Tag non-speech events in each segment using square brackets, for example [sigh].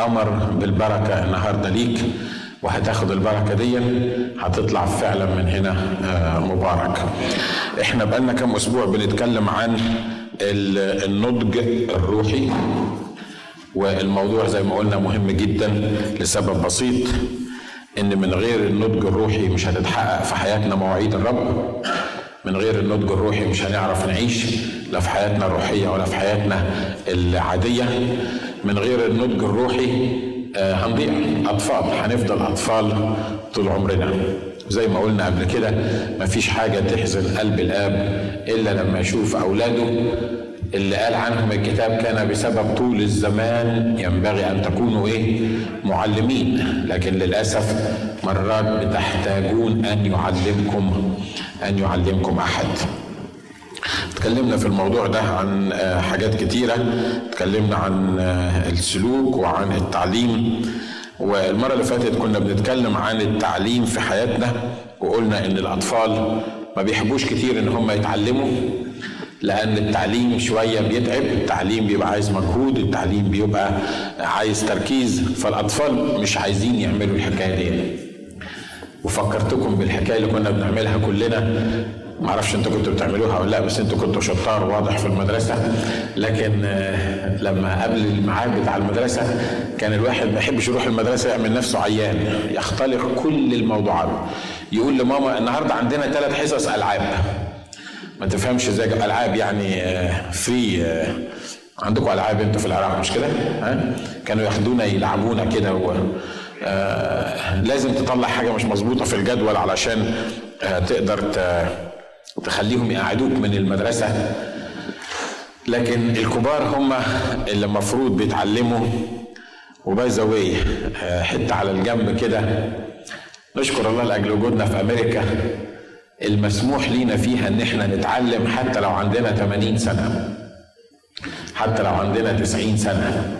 أمر بالبركة النهارده ليك وهتاخد البركة دي هتطلع فعلا من هنا آه، مبارك. إحنا بقالنا كام أسبوع بنتكلم عن ال- النضج الروحي والموضوع زي ما قلنا مهم جدا لسبب بسيط إن من غير النضج الروحي مش هتتحقق في حياتنا مواعيد الرب من غير النضج الروحي مش هنعرف نعيش لا في حياتنا الروحية ولا في حياتنا العادية. من غير النضج الروحي آه، هنضيع أطفال هنفضل أطفال طول عمرنا. زي ما قلنا قبل كده مفيش حاجة تحزن قلب الآب إلا لما يشوف أولاده. اللي قال عنهم الكتاب كان بسبب طول الزمان ينبغي أن تكونوا إيه؟ معلمين. لكن للأسف مرات بتحتاجون أن يعلمكم أن يعلمكم أحد. اتكلمنا في الموضوع ده عن آه، حاجات كتيرة. اتكلمنا عن آه، السلوك وعن التعليم. والمرة اللي فاتت كنا بنتكلم عن التعليم في حياتنا وقلنا إن الأطفال ما بيحبوش كتير إن هم يتعلموا لأن التعليم شوية بيتعب التعليم بيبقى عايز مجهود التعليم بيبقى عايز تركيز. فالأطفال مش عايزين يعملوا الحكاية دي. وفكرتكم بالحكاية اللي كنا بنعملها كلنا معرفش أنتوا كنتوا بتعملوها ولا لا بس أنتوا كنتوا شطار واضح في المدرسة لكن آه، لما قبل الميعاد بتاع المدرسة كان الواحد ما يحبش يروح المدرسة يعمل نفسه عيان يختلق كل الموضوعات يقول لماما النهارده عندنا ثلاث حصص ألعاب ما تفهمش إزاي ألعاب يعني فري عندكم ألعاب أنتوا في العراق مش كده؟ ها؟ كانوا ياخدونا يلعبونا كده و آه، لازم تطلع حاجة مش مظبوطة في الجدول علشان آه، تقدر ت- تخليهم يقعدوك من المدرسة. لكن الكبار هم اللي المفروض بيتعلموا. وباي ذا واي حتة على الجنب كده. نشكر الله لأجل وجودنا في أمريكا. المسموح لينا فيها إن إحنا نتعلم حتى لو عندنا 80 سنة. حتى لو عندنا 90 سنة.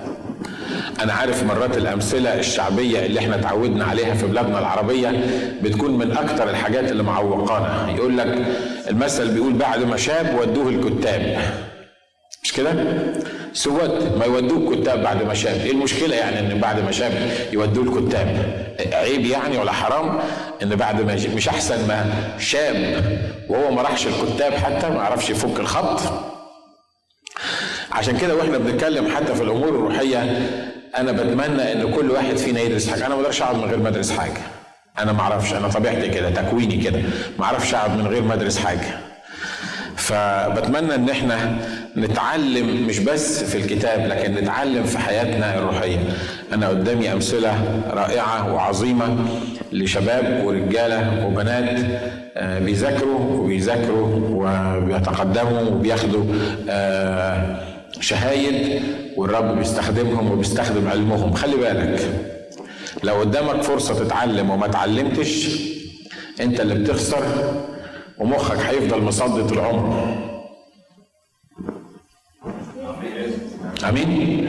أنا عارف مرات الأمثلة الشعبية اللي إحنا اتعودنا عليها في بلادنا العربية بتكون من أكتر الحاجات اللي معوقانا. يقول لك المثل بيقول بعد ما شاب ودوه الكتاب. مش كده؟ سوت ما يودوه الكتاب بعد ما شاب. إيه المشكلة يعني إن بعد ما شاب يودوه الكتاب؟ عيب يعني ولا حرام إن بعد ما يجي مش أحسن ما شاب وهو ما راحش الكتاب حتى ما عرفش يفك الخط؟ عشان كده وإحنا بنتكلم حتى في الأمور الروحية أنا بتمنى إن كل واحد فينا يدرس حاجة. أنا ما أقدرش أقعد من غير ما ادرس حاجة. أنا ما أعرفش. أنا طبيعتي كده تكويني كده. ما أعرفش أقعد من غير ما ادرس حاجة. فبتمنى إن إحنا نتعلم مش بس في الكتاب لكن نتعلم في حياتنا الروحية. أنا قدامي أمثلة رائعة وعظيمة لشباب ورجالة وبنات آه، بيذاكروا وبيذاكروا وبيتقدموا وبياخدوا آه، شهايد والرب بيستخدمهم وبيستخدم علمهم. خلي بالك لو قدامك فرصة تتعلم وما اتعلمتش انت اللي بتخسر ومخك هيفضل مصدي طول آمين؟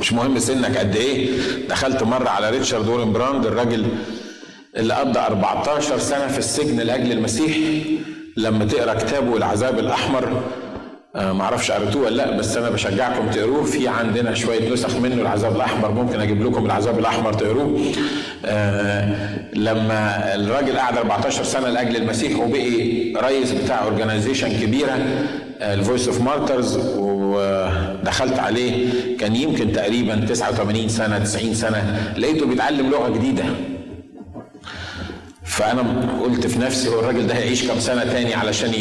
مش مهم سنك قد إيه. دخلت مرة على ريتشارد وورمبراند الراجل اللي قضى 14 سنة في السجن لأجل المسيح لما تقرأ كتابه العذاب الأحمر آه، معرفش قريتوه ولا لأ بس أنا بشجعكم تقروه. في عندنا شوية نسخ منه العذاب الأحمر. ممكن أجيب لكم العذاب الأحمر تقروه. آه لما الراجل قعد 14 سنة لأجل المسيح وبقي رئيس بتاع organization كبيرة ال Voice of Martyrs ودخلت عليه كان يمكن تقريبا 89 سنة 90 سنة لقيته بيتعلم لغة جديدة. فأنا قلت في نفسي هو الراجل ده هيعيش كام سنة تاني علشان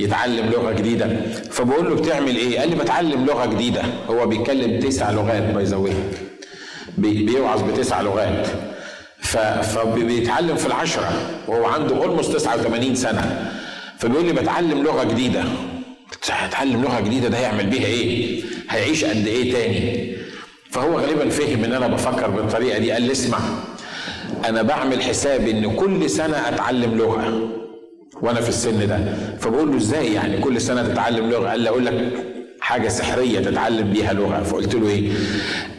يتعلم لغة جديدة. فبقول له بتعمل إيه؟ قال لي بتعلم لغة جديدة. هو بيتكلم تسع لغات by the way بيوعظ بتسع لغات. فبيتعلم في العشرة. وهو عنده almost 89 سنة. فبيقول لي بتعلم لغة جديدة. قلت هتعلم لغة جديدة ده هيعمل بيها إيه؟ هيعيش قد إيه تاني؟ فهو غالبا فهم إن أنا بفكر بالطريقة دي. قال لي اسمع. أنا بعمل حساب إن كل سنة أتعلم لغة وأنا في السن ده. فبقول له إزاي يعني كل سنة تتعلم لغة؟ قال لي أقول لك حاجة سحرية تتعلم بيها لغة. فقلت له إيه؟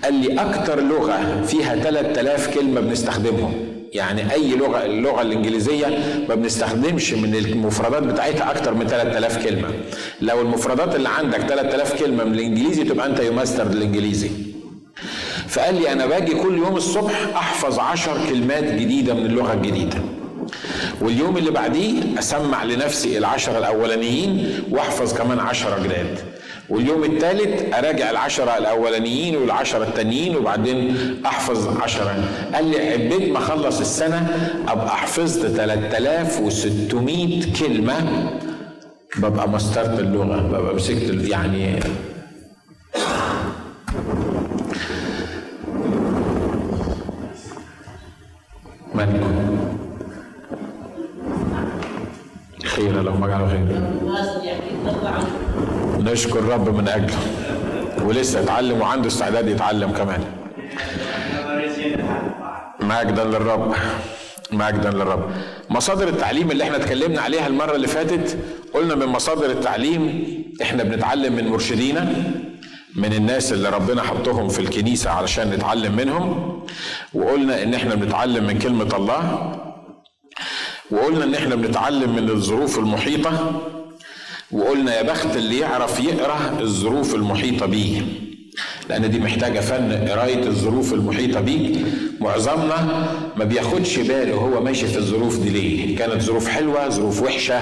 قال لي أكتر لغة فيها 3000 كلمة بنستخدمهم. يعني أي لغة اللغة الإنجليزية ما بنستخدمش من المفردات بتاعتها أكتر من 3000 كلمة. لو المفردات اللي عندك 3000 كلمة من الإنجليزي تبقى أنت يماستر الإنجليزي. فقال لي أنا باجي كل يوم الصبح أحفظ عشر كلمات جديدة من اللغة الجديدة. واليوم اللي بعديه أسمع لنفسي العشرة الأولانيين وأحفظ كمان عشرة جداد واليوم الثالث أراجع العشرة الأولانيين والعشرة التانيين وبعدين أحفظ عشرة قال لي عبيت ما أخلص السنة أبقى حفظت 3600 كلمة ببقى مسترت اللغة ببقى مسكت يعني مالكم خير اللهم اجعله خير. نشكر الرب من أجله. ولسه يتعلم وعنده استعداد يتعلم كمان. مجدا للرب. مجدا للرب. مصادر التعليم اللي إحنا اتكلمنا عليها المرة اللي فاتت قلنا من مصادر التعليم إحنا بنتعلم من مرشدينا. من الناس اللي ربنا حطهم في الكنيسة علشان نتعلم منهم. وقلنا إن إحنا بنتعلم من كلمة الله. وقلنا إن إحنا بنتعلم من الظروف المحيطة. وقلنا يا بخت اللي يعرف يقرأ الظروف المحيطة بيه. لأن دي محتاجة فن قراية الظروف المحيطة بيك. معظمنا ما بياخدش باله هو ماشي في الظروف دي ليه؟ كانت ظروف حلوة ظروف وحشة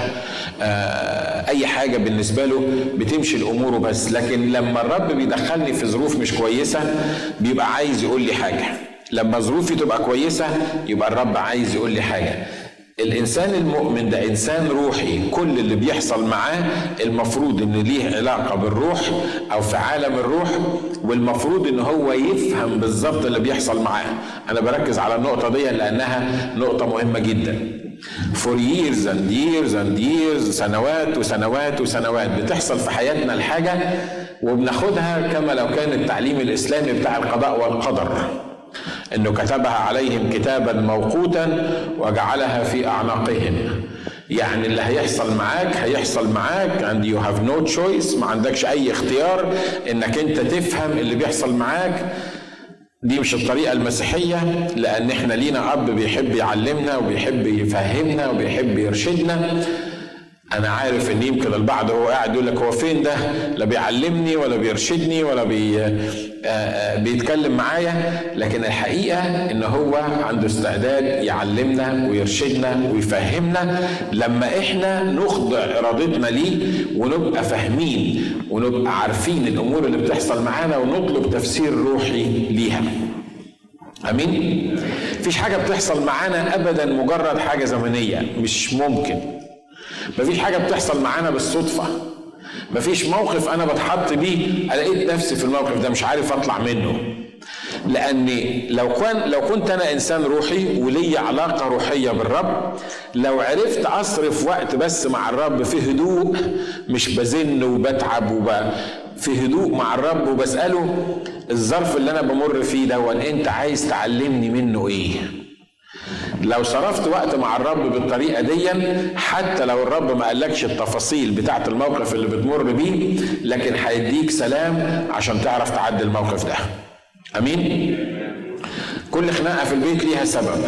آه أي حاجة بالنسبة له بتمشي الأمور بس لكن لما الرب بيدخلني في ظروف مش كويسة بيبقى عايز يقول لي حاجة. لما ظروفي تبقى كويسة يبقى الرب عايز يقول لي حاجة. الإنسان المؤمن ده إنسان روحي كل اللي بيحصل معاه المفروض إن ليه علاقة بالروح أو في عالم الروح والمفروض إن هو يفهم بالظبط اللي بيحصل معاه. أنا بركز على النقطة دي لأنها نقطة مهمة جدا. For years and years and years سنوات وسنوات وسنوات بتحصل في حياتنا الحاجة وبناخدها كما لو كان التعليم الإسلامي بتاع القضاء والقدر. إنه كتبها عليهم كتابا موقوتا وجعلها في اعناقهم يعني اللي هيحصل معاك هيحصل معاك and you have no choice ما عندكش أي اختيار إنك أنت تفهم اللي بيحصل معاك. دي مش الطريقة المسيحية لأن إحنا لينا أب بيحب يعلمنا وبيحب يفهمنا وبيحب يرشدنا. أنا عارف إن يمكن البعض هو قاعد يقول لك هو فين ده؟ لا بيعلمني ولا بيرشدني ولا بي بيتكلم معايا. لكن الحقيقة إن هو عنده استعداد يعلمنا ويرشدنا ويفهمنا. لما إحنا نخضع إرادتنا ليه ونبقى فاهمين ونبقى عارفين الأمور اللي بتحصل معانا ونطلب تفسير روحي ليها. أمين؟ مفيش حاجة بتحصل معانا ابدا مجرد حاجة زمنية. مش ممكن. مفيش حاجة بتحصل معانا بالصدفة. مفيش موقف أنا بتحط بيه لقيت نفسي في الموقف ده مش عارف أطلع منه. لاني لو كان لو كنت أنا إنسان روحي ولي علاقة روحية بالرب لو عرفت أصرف وقت بس مع الرب في هدوء مش بزن وبتعب وب في هدوء مع الرب وبسأله الظرف اللي أنا بمر فيه ده أنت عايز تعلمني منه إيه؟ لو صرفت وقت مع الرب بالطريقة دي حتى لو الرب ما قالكش التفاصيل بتاعة الموقف اللي بتمر بيه لكن هيديك سلام عشان تعرف تعدي الموقف ده. آمين؟ كل خناقة في البيت ليها سبب.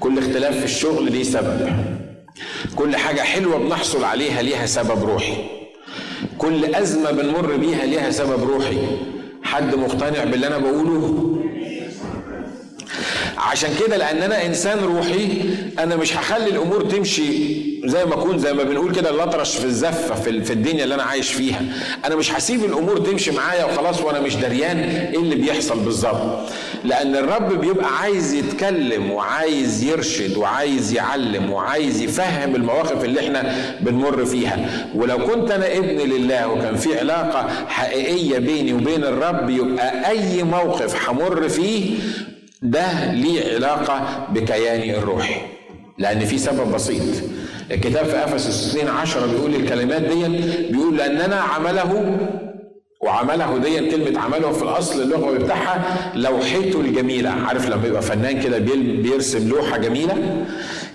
كل اختلاف في الشغل ليه سبب. كل حاجة حلوة بنحصل عليها ليها سبب روحي. كل أزمة بنمر بيها ليها سبب روحي. حد مقتنع باللي أنا بقوله؟ عشان كده لأن أنا إنسان روحي أنا مش هخلي الأمور تمشي زي ما اكون زي ما بنقول كده الأطرش في الزفه في, الدنيا اللي أنا عايش فيها. أنا مش هسيب الأمور تمشي معايا وخلاص وأنا مش دريان إيه اللي بيحصل بالظبط. لأن الرب بيبقى عايز يتكلم وعايز يرشد وعايز يعلم وعايز يفهم المواقف اللي إحنا بنمر فيها. ولو كنت أنا ابن لله وكان في علاقة حقيقية بيني وبين الرب يبقى أي موقف همر فيه ده ليه علاقة بكياني الروحي لأن في سبب بسيط. الكتاب في أفسس 2 10 بيقول الكلمات دي بيقول لأننا عمله وعمله دي كلمة عمله في الأصل اللغوي بتاعها لوحته الجميلة. عارف لما يبقى فنان كده بيرسم لوحة جميلة؟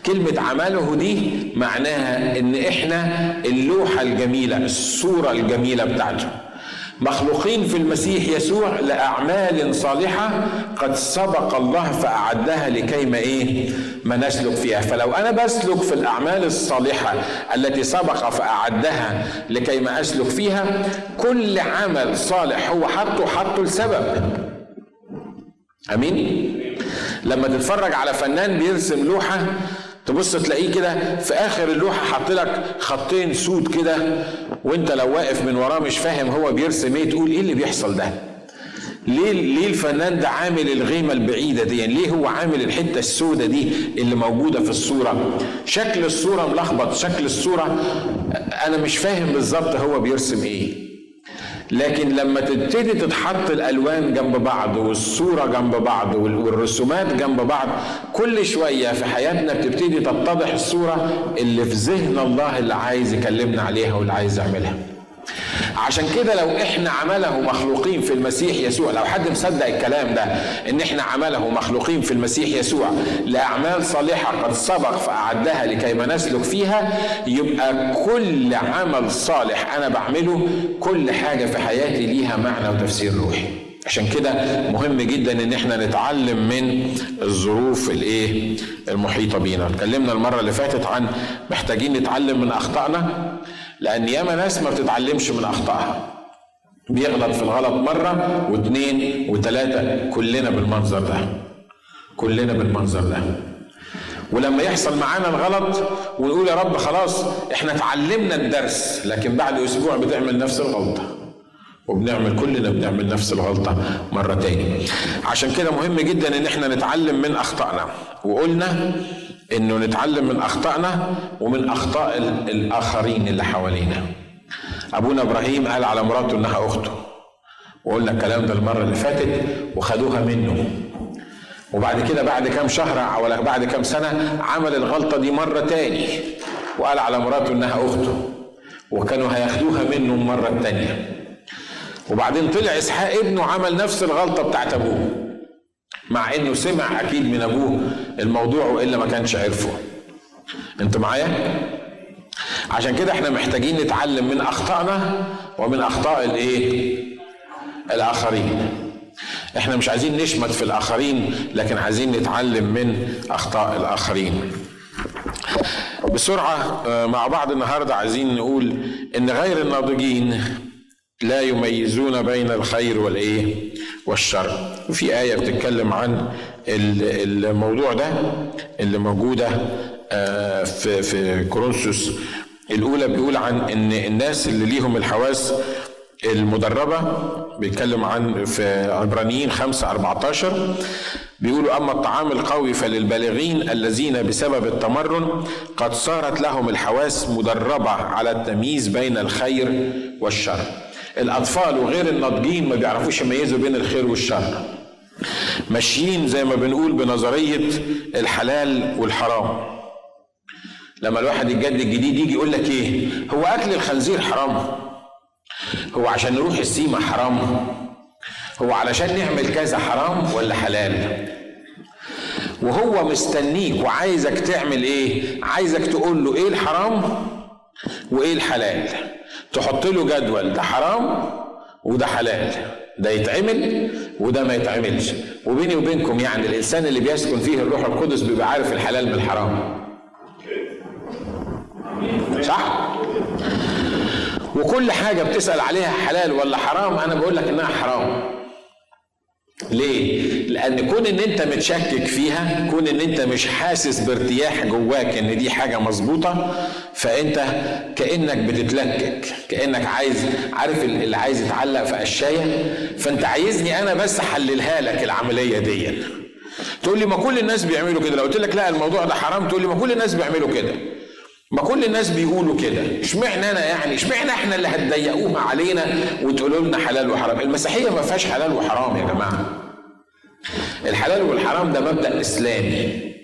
كلمة عمله دي معناها إن إحنا اللوحة الجميلة الصورة الجميلة بتاعته. مخلوقين في المسيح يسوع لأعمال صالحة قد سبق الله فأعدها لكي ما إيه؟ ما نسلك فيها. فلو أنا بسلك في الأعمال الصالحة التي سبق فأعدها لكي ما أسلك فيها كل عمل صالح هو حطه حطه لسبب أمين؟ لما تتفرج على فنان بيرسم لوحة تبص تلاقيه كده في آخر اللوحة حاط لك خطين سود كده وانت لو واقف من وراه مش فاهم هو بيرسم إيه تقول إيه اللي بيحصل ده؟ ليه ليه الفنان ده عامل الغيمة البعيدة دي؟ يعني ليه هو عامل الحتة السوداء دي اللي موجودة في الصورة؟ شكل الصورة ملخبط شكل الصورة أنا مش فاهم بالظبط هو بيرسم إيه. لكن لما تبتدي تتحط الألوان جنب بعض والصورة جنب بعض والرسومات جنب بعض كل شوية في حياتنا بتبتدي تتضح الصورة اللي في ذهن الله اللي عايز يكلمنا عليها واللي عايز يعملها. عشان كده لو إحنا عمله مخلوقين في المسيح يسوع لو حد مصدق الكلام ده ان إحنا عمله مخلوقين في المسيح يسوع لأعمال صالحة قد سبق فأعدها لكي ما نسلك فيها يبقى كل عمل صالح أنا بعمله كل حاجة في حياتي ليها معنى وتفسير روحي. عشان كده مهم جدا ان إحنا نتعلم من الظروف الايه المحيطة بينا. اتكلمنا المرة اللي فاتت عن محتاجين نتعلم من أخطائنا لأن ياما ناس ما بتتعلمش من أخطائها. بيغلط في الغلط مرة واثنين وثلاثة كلنا بالمنظر ده. كلنا بالمنظر ده. ولما يحصل معانا الغلط ونقول يا رب خلاص إحنا اتعلمنا الدرس لكن بعد أسبوع بتعمل نفس الغلطة. وبنعمل كلنا بنعمل نفس الغلطة مرة تاني. عشان كده مهم جدا إن إحنا نتعلم من اخطائنا وقلنا إنه نتعلم من اخطائنا ومن أخطاء الآخرين اللي حوالينا. أبونا إبراهيم قال على مراته إنها أخته. وقلنا الكلام ده المرة اللي فاتت وخدوها منه. وبعد كده بعد كام شهر ولا بعد كام سنة عمل الغلطة دي مرة تاني. وقال على مراته إنها أخته. وكانوا هياخدوها منه المره التانيه وبعدين طلع إسحاق ابنه عمل نفس الغلطة بتاعت أبوه. مع إنه سمع أكيد من أبوه الموضوع وإلا ما كانش عرفه. انت معايا؟ عشان كده إحنا محتاجين نتعلم من اخطائنا ومن أخطاء الإيه؟ الآخرين. إحنا مش عايزين نشمت في الآخرين لكن عايزين نتعلم من أخطاء الآخرين. بسرعة آه، مع بعض النهارده عايزين نقول إن غير الناضجين لا يميزون بين الخير والإيه؟ والشر. وفي آية بتتكلم عن الموضوع ده اللي موجودة آه، في في كورنثوس. الأولى بيقول عن إن الناس اللي ليهم الحواس المدربة بيتكلم عن في عبرانيين 5 14 بيقولوا أما الطعام القوي فللبالغين الذين بسبب التمرن قد صارت لهم الحواس مدربة على التمييز بين الخير والشر. الأطفال وغير الناضجين ما بيعرفوش يميزوا بين الخير والشر. ماشيين زي ما بنقول بنظرية الحلال والحرام. لما الواحد يتجدد جديد يجي يقول لك إيه؟ هو أكل الخنزير حرام. هو عشان نروح السيما حرام. هو علشان نعمل كذا حرام ولا حلال؟ وهو مستنيك وعايزك تعمل إيه؟ عايزك تقول له إيه الحرام وإيه الحلال. تحط له جدول ده حرام وده حلال ده يتعمل وده ما يتعملش. وبيني وبينكم يعني الإنسان اللي بيسكن فيه الروح القدس بيبقى عارف الحلال من الحرام. صح؟ وكل حاجة بتسأل عليها حلال ولا حرام أنا بقول لك إنها حرام. ليه؟ لأن كون إن أنت متشكك فيها، كون إن أنت مش حاسس بارتياح جواك إن دي حاجة مظبوطة، فأنت كأنك بتتلكك، كأنك عايز عارف اللي عايز يتعلق في قشاية، فأنت عايزني أنا بس أحللها لك العملية دي. تقول لي ما كل الناس بيعملوا كده، لو قلت لك لا الموضوع ده حرام تقول لي ما كل الناس بيعملوا كده. ما كل الناس بيقولوا كده. اشمعنى أنا يعني؟ اشمعنى إحنا اللي هتضيقوها علينا وتقولوا لنا حلال وحرام؟ المسيحية ما فيهاش حلال وحرام يا جماعة. الحلال والحرام ده مبدأ إسلامي.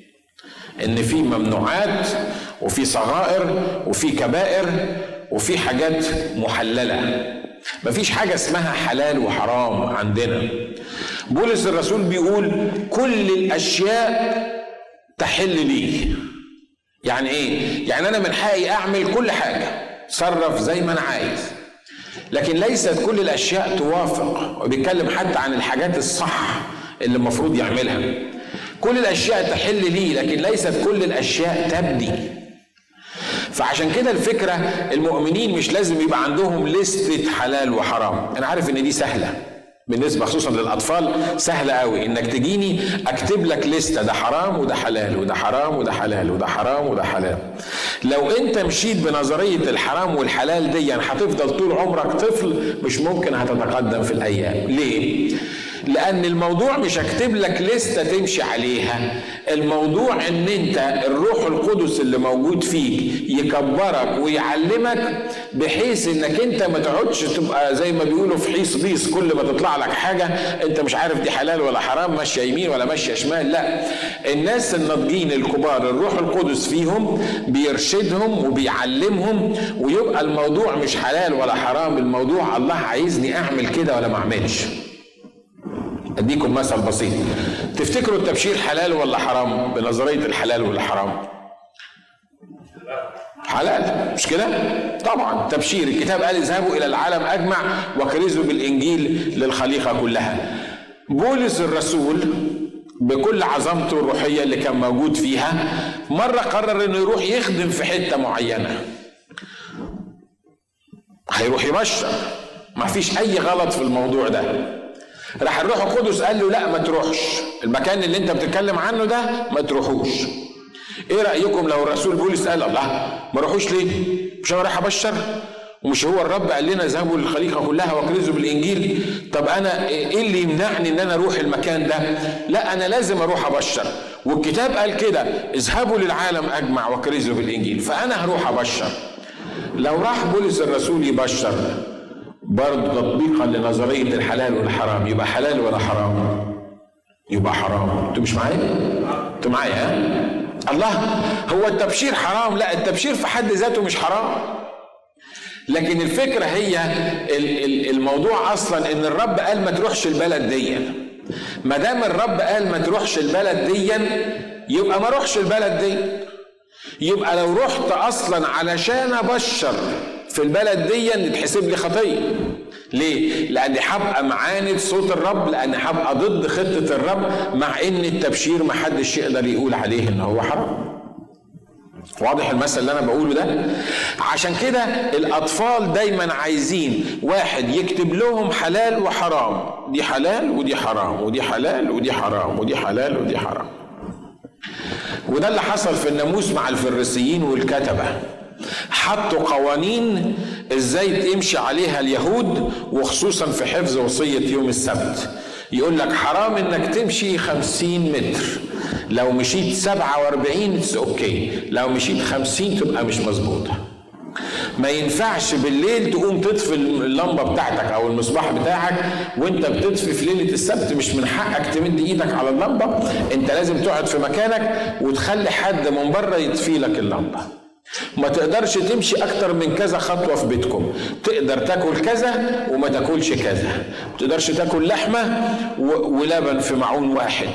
إن في ممنوعات وفي صغائر وفي كبائر وفي حاجات محللة. مفيش حاجة اسمها حلال وحرام عندنا. بولس الرسول بيقول كل الأشياء تحل لي يعني إيه؟ يعني أنا من حقي أعمل كل حاجة صرف زي ما أنا عايز. لكن ليست كل الأشياء توافق وبيتكلم حتى عن الحاجات الصح اللي المفروض يعملها. كل الأشياء تحل لي لكن ليست كل الأشياء تبدي فعشان كده الفكرة المؤمنين مش لازم يبقى عندهم لستة حلال وحرام. أنا عارف إن دي سهلة. بالنسبة خصوصا للأطفال سهلة قوي إنك تجيني أكتب لك لستة ده حرام وده حلال وده حرام وده حلال وده حرام وده حلال. لو أنت مشيت بنظرية الحرام والحلال دي هتفضل طول عمرك طفل مش ممكن هتتقدم في الأيام. ليه؟ لأن الموضوع مش هكتب لك لستة تمشي عليها. الموضوع إن أنت الروح القدس اللي موجود فيك يكبرك ويعلمك بحيث إنك أنت ما تقعدش تبقى زي ما بيقولوا في حيص بيص كل ما تطلع لك حاجة أنت مش عارف دي حلال ولا حرام ماشية يمين ولا ماشية شمال لأ. الناس الناضجين الكبار الروح القدس فيهم بيرشدهم وبيعلمهم ويبقى الموضوع مش حلال ولا حرام الموضوع الله عايزني أعمل كده ولا ما أعملش. أديكم مثل بسيط. تفتكروا التبشير حلال ولا حرام؟ بنظرية الحلال والحرام. حلال. مش كده؟ طبعا. تبشير. الكتاب قال اذهبوا إلى العالم أجمع وكرزوا بالإنجيل للخليقة كلها. بولس الرسول بكل عظمته الروحية اللي كان موجود فيها مرة قرر إنه يروح يخدم في حتة معينة. هيروح يبشر ما فيش أي غلط في الموضوع ده. راح الروح القدس قال له لا ما تروحش. المكان اللي انت بتتكلم عنه ده ما تروحوش. إيه رأيكم لو الرسول بولس قال الله ما روحوش ليه؟ مش أنا رايح أبشر؟ ومش هو الرب قال لنا اذهبوا للخليقة كلها واكرزوا بالإنجيل؟ طب أنا إيه اللي يمنعني إن أنا أروح المكان ده؟ لا أنا لازم أروح أبشر. والكتاب قال كده اذهبوا للعالم أجمع واكرزوا بالإنجيل فأنا هروح أبشر. لو راح بولس الرسول يبشر. برضه تطبيقا لنظرية الحلال والحرام يبقى حلال ولا حرام؟ يبقى حرام أنتوا مش معايا؟ أنتوا معايا؟ الله هو التبشير حرام لا التبشير في حد ذاته مش حرام لكن الفكرة هي الموضوع أصلا إن الرب قال ما تروحش البلد دي ما دام الرب قال ما تروحش البلد دي يبقى ما روحش البلد دي يبقى لو رحت أصلا علشان أبشر في البلد دي تتحسب لي خطية ليه؟ لأني هبقى معاند صوت الرب لأني هبقى ضد خطة الرب مع إن التبشير محدش يقدر يقول عليه إن هو حرام. واضح المثل اللي أنا بقوله ده؟ عشان كده الأطفال دايما عايزين واحد يكتب لهم حلال وحرام، دي حلال ودي حرام، ودي حلال ودي حرام، ودي حلال ودي حرام. وده اللي حصل في الناموس مع الفريسيين والكتبة. حطوا قوانين إزاي تمشي عليها اليهود وخصوصا في حفظ وصية يوم السبت. يقول لك حرام إنك تمشي خمسين متر. لو مشيت سبعة وأربعين أوكي لو مشيت خمسين تبقى مش مظبوطة. ما ينفعش بالليل تقوم تطفي اللمبة بتاعتك أو المصباح بتاعك وأنت بتطفي في ليلة السبت مش من حقك تمد إيدك على اللمبة. أنت لازم تقعد في مكانك وتخلي حد من بره يطفي لك اللمبة. ما تقدرش تمشي أكتر من كذا خطوة في بيتكم. تقدر تاكل كذا وما تاكلش كذا. ما تقدرش تاكل لحمة ولبن في معون واحد.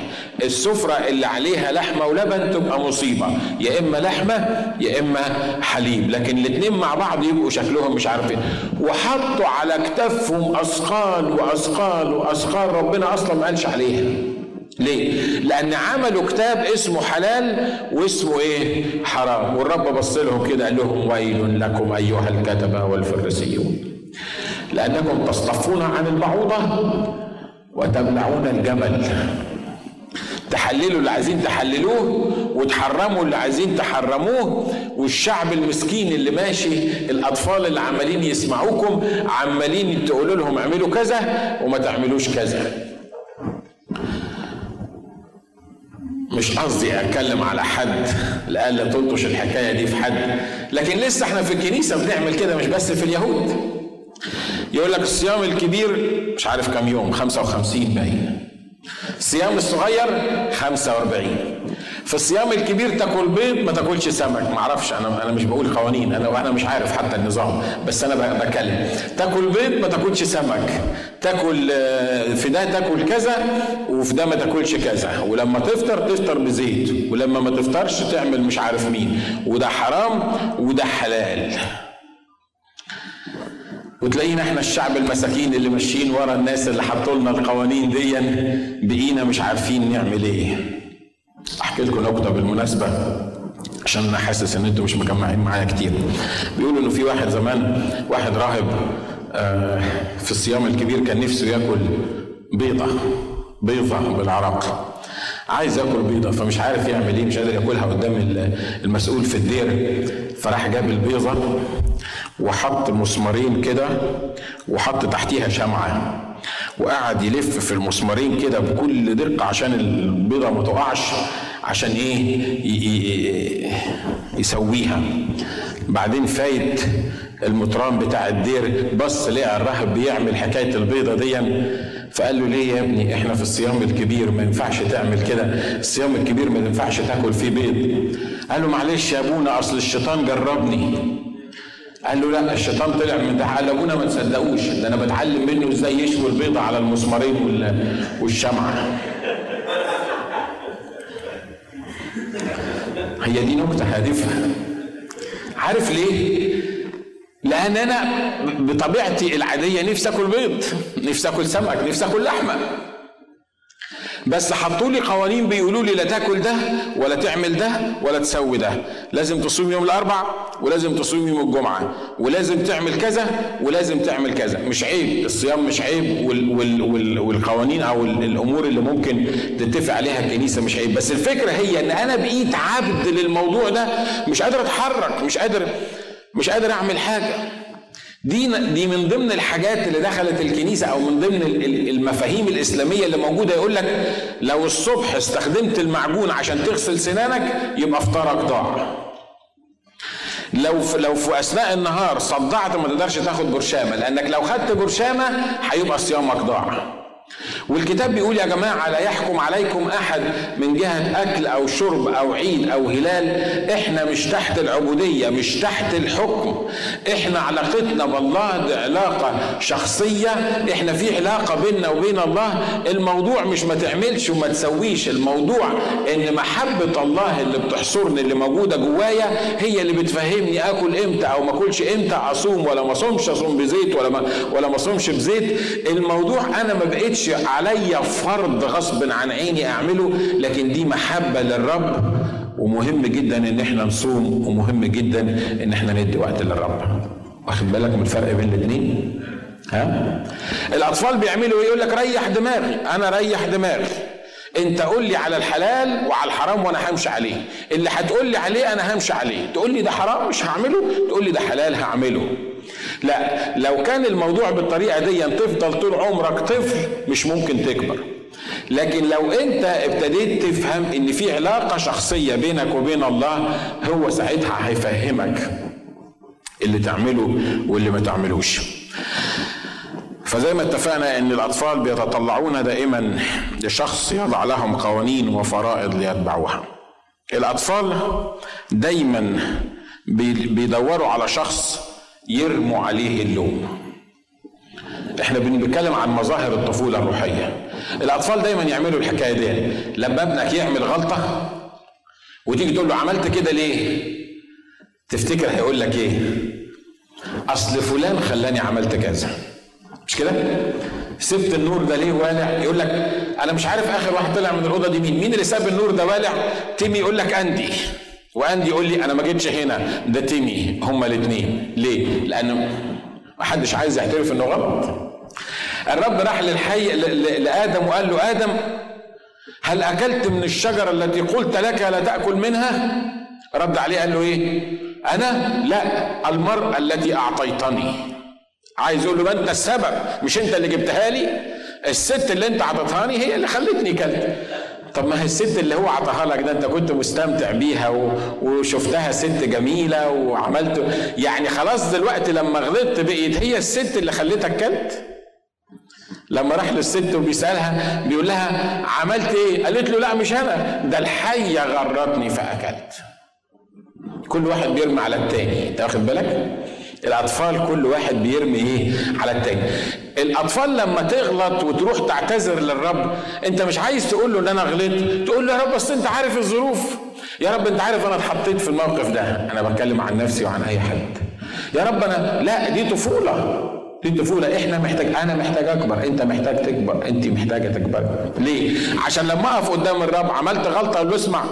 السفرة اللي عليها لحمة ولبن تبقى مصيبة. يا إما لحمة يا إما حليب. لكن الاثنين مع بعض يبقوا شكلهم مش عارفين. وحطوا على كتافهم أثقال وأثقال وأثقال. ربنا أصلا ما قالش عليها. ليه؟ لأن عملوا كتاب اسمه حلال واسمه إيه؟ حرام، والرب بص لهم كده قال لهم ويل لكم أيها الكتبة والفريسيون. لأنكم تصطفون عن البعوضة وتبلعون الجمل. تحللوا اللي عايزين تحللوه وتحرموا اللي عايزين تحرموه والشعب المسكين اللي ماشي الأطفال اللي عمالين يسمعوكم عمالين تقولوا لهم اعملوا كذا وما تعملوش كذا مش قصدي أتكلم على حد. لألا تلطش الحكاية دي في حد. لكن لسه إحنا في الكنيسة بنعمل كده مش بس في اليهود. يقول لك الصيام الكبير مش عارف كم يوم 55 باين. الصيام الصغير 45 في الصيام الكبير تاكل بيض ما تاكلش سمك. ما أعرفش أنا أنا مش بقول قوانين أنا أنا مش عارف حتى النظام بس أنا بتكلم. تاكل بيض ما تاكلش سمك. تاكل في ده تاكل كذا وفي ده ما تاكلش كذا. ولما تفطر تفطر بزيت. ولما ما تفطرش تعمل مش عارف مين. وده حرام وده حلال. وتلاقينا إحنا الشعب المساكين اللي ماشيين ورا الناس اللي حطوا لنا القوانين دي بقينا مش عارفين نعمل إيه. أحكي لكم نقطة بالمناسبة عشان أنا حاسس إن أنتوا مش مجمعين معايا كتير. بيقولوا إنه في واحد زمان واحد راهب في الصيام الكبير كان نفسه ياكل بيضة بيضة بالعراق. عايز ياكل بيضة فمش عارف يعمل إيه مش قادر ياكلها قدام المسؤول في الدير. فراح جاب البيضة وحط مسمارين كده وحط تحتيها شمعة. وقعد يلف في المسمارين كده بكل دقة عشان البيضة ما تقعش عشان إيه؟ يسويها. بعدين فايت المطران بتاع الدير بص لقى الراهب بيعمل حكاية البيضة دي فقال له ليه يا ابني؟ إحنا في الصيام الكبير ما ينفعش تعمل كده. الصيام الكبير ما ينفعش تاكل فيه بيض. قال له معلش يا أبونا أصل الشيطان جربني. قال له لا الشيطان طلع من ده قال أبونا ما تصدقوش ده أنا بتعلم منه إزاي يشوي البيضه على المسمارين والشمعه هي دي نكتة هادفه عارف ليه؟ لأن أنا بطبيعتي العادية نفسي آكل بيض نفسي آكل سمك نفسي آكل لحمة. بس حطوا لي قوانين بيقولوا لي لا تاكل ده ولا تعمل ده ولا تسوي ده. لازم تصوم يوم الاربع ولازم تصوم يوم الجمعة ولازم تعمل كذا ولازم تعمل كذا. مش عيب الصيام مش عيب وال وال وال والقوانين أو الأمور اللي ممكن تتفق عليها الكنيسة مش عيب. بس الفكرة هي إن أنا بقيت عبد للموضوع ده مش قادر أتحرك مش قادر مش قادر أعمل حاجة. دي دي من ضمن الحاجات اللي دخلت الكنيسة أو من ضمن المفاهيم الإسلامية اللي موجودة يقول لك لو الصبح استخدمت المعجون عشان تغسل سنانك يبقى افطارك ضاع. لو في لو في أثناء النهار صدعت ما تقدرش تاخد برشامة لأنك لو خدت برشامة هيبقى صيامك ضاع. والكتاب بيقول يا جماعة لا يحكم عليكم أحد من جهة أكل أو شرب أو عيد أو هلال؟ إحنا مش تحت العبودية مش تحت الحكم. إحنا علاقتنا بالله دي علاقة شخصية. إحنا في علاقة بيننا وبين الله. الموضوع مش ما تعملش وما تسويش. الموضوع إن محبة الله اللي بتحصرني اللي موجودة جوايا هي اللي بتفهمني آكل إمتى أو ما أكلش إمتى أصوم ولا ما أصومش أصوم بزيت ولا ما ولا ما أصومش بزيت. الموضوع أنا ما بقتش عليا فرض غصب عن عيني أعمله لكن دي محبة للرب ومهم جدا إن إحنا نصوم ومهم جدا إن إحنا ندي وقت للرب. واخد بالك من الفرق بين الاثنين ها؟ الأطفال بيعملوا إيه؟ يقول لك ريح دماغي. أنا ريح دماغي. أنت قول لي على الحلال وعلى الحرام وأنا همشي عليه. اللي هتقول لي عليه أنا همشي عليه. تقول لي ده حرام مش هعمله تقول لي ده حلال هعمله. لا لو كان الموضوع بالطريقة دي تفضل طول عمرك طفل مش ممكن تكبر. لكن لو انت ابتديت تفهم ان في علاقة شخصية بينك وبين الله هو ساعتها هيفهمك اللي تعمله واللي ما تعملوش. فزي ما اتفقنا ان الاطفال بيتطلعون دائما لشخص يضع لهم قوانين وفرائض ليتبعوها. الاطفال دايما بيدوروا على شخص يرموا عليه اللوم. إحنا بنتكلم عن مظاهر الطفولة الروحية. الأطفال دايما يعملوا الحكاية دي. لما ابنك يعمل غلطة وتيجي تقول له عملت كده ليه؟ تفتكر هيقول لك إيه؟ أصل فلان خلاني عملت كذا. مش كده؟ سبت النور ده ليه والع؟ يقول لك أنا مش عارف آخر واحد طلع من الأوضة دي مين. مين اللي ساب النور ده والع؟ تيمي يقول لك أندي. واندي يقول لي أنا ما جيتش هنا ده تيمي هما الاثنين ليه؟ لأن محدش عايز يعترف إنه غلط. الرب راح للحي لآدم وقال له آدم هل أكلت من الشجرة التي قلت لك لا تأكل منها؟ رد عليه قال له إيه؟ أنا؟ لا المراه التي أعطيتني. عايز يقول له أنت السبب مش أنت اللي جبتها لي؟ الست اللي أنت عطتهاني هي اللي خلتني كلت. طب ما هي الست اللي هو عطاها لك ده انت كنت مستمتع بيها. وشفتها ست جميلة وعملت يعني خلاص دلوقتي لما غلطت بقيت هي الست اللي خلتك كلت لما راح للست وبيسألها بيقول لها عملت إيه؟ قالت له لا مش أنا ده الحيه غرتني فأكلت. كل واحد بيرمي على التاني أنت واخد بالك؟ الأطفال كل واحد بيرمي إيه؟ على التاني. الأطفال لما تغلط وتروح تعتذر للرب أنت مش عايز تقول له إن أنا غلطت؟ تقول له يا رب بس أنت عارف الظروف. يا رب أنت عارف أنا اتحطيت في الموقف ده. أنا بتكلم عن نفسي وعن أي حد. يا رب أنا لا دي طفولة. دي طفولة. إحنا محتاج أنا محتاج أكبر. أنت محتاج تكبر. أنت محتاجة تكبر. ليه؟ عشان لما أقف قدام الرب عملت غلطة له اسمع.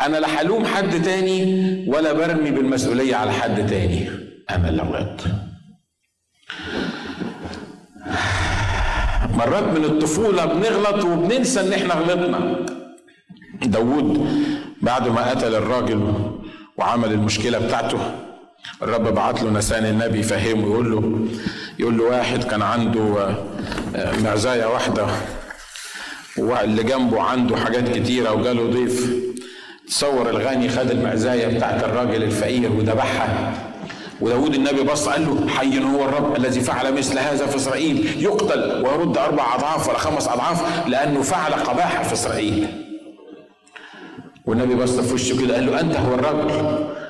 أنا لا هلوم حد تاني ولا برمي بالمسؤولية على حد تاني. اللي غلطت مرات من الطفولة بنغلط وبننسى إن إحنا غلطنا. داود بعد ما قتل الراجل وعمل المشكلة بتاعته الرب بعت له نسان النبي يفهمه يقول له يقول له واحد كان عنده معزاية واحدة واللي جنبه عنده حاجات كتيرة وجاله ضيف تصور الغني خد المعزاية بتاعت الراجل الفقير وذبحها وداود النبي بص قال له حي هو الرب الذي فعل مثل هذا في إسرائيل. يقتل ويرد أربع أضعاف ولا خمس أضعاف لأنه فعل قباحة في إسرائيل. والنبي بص في وشه كده قال له أنت هو الرجل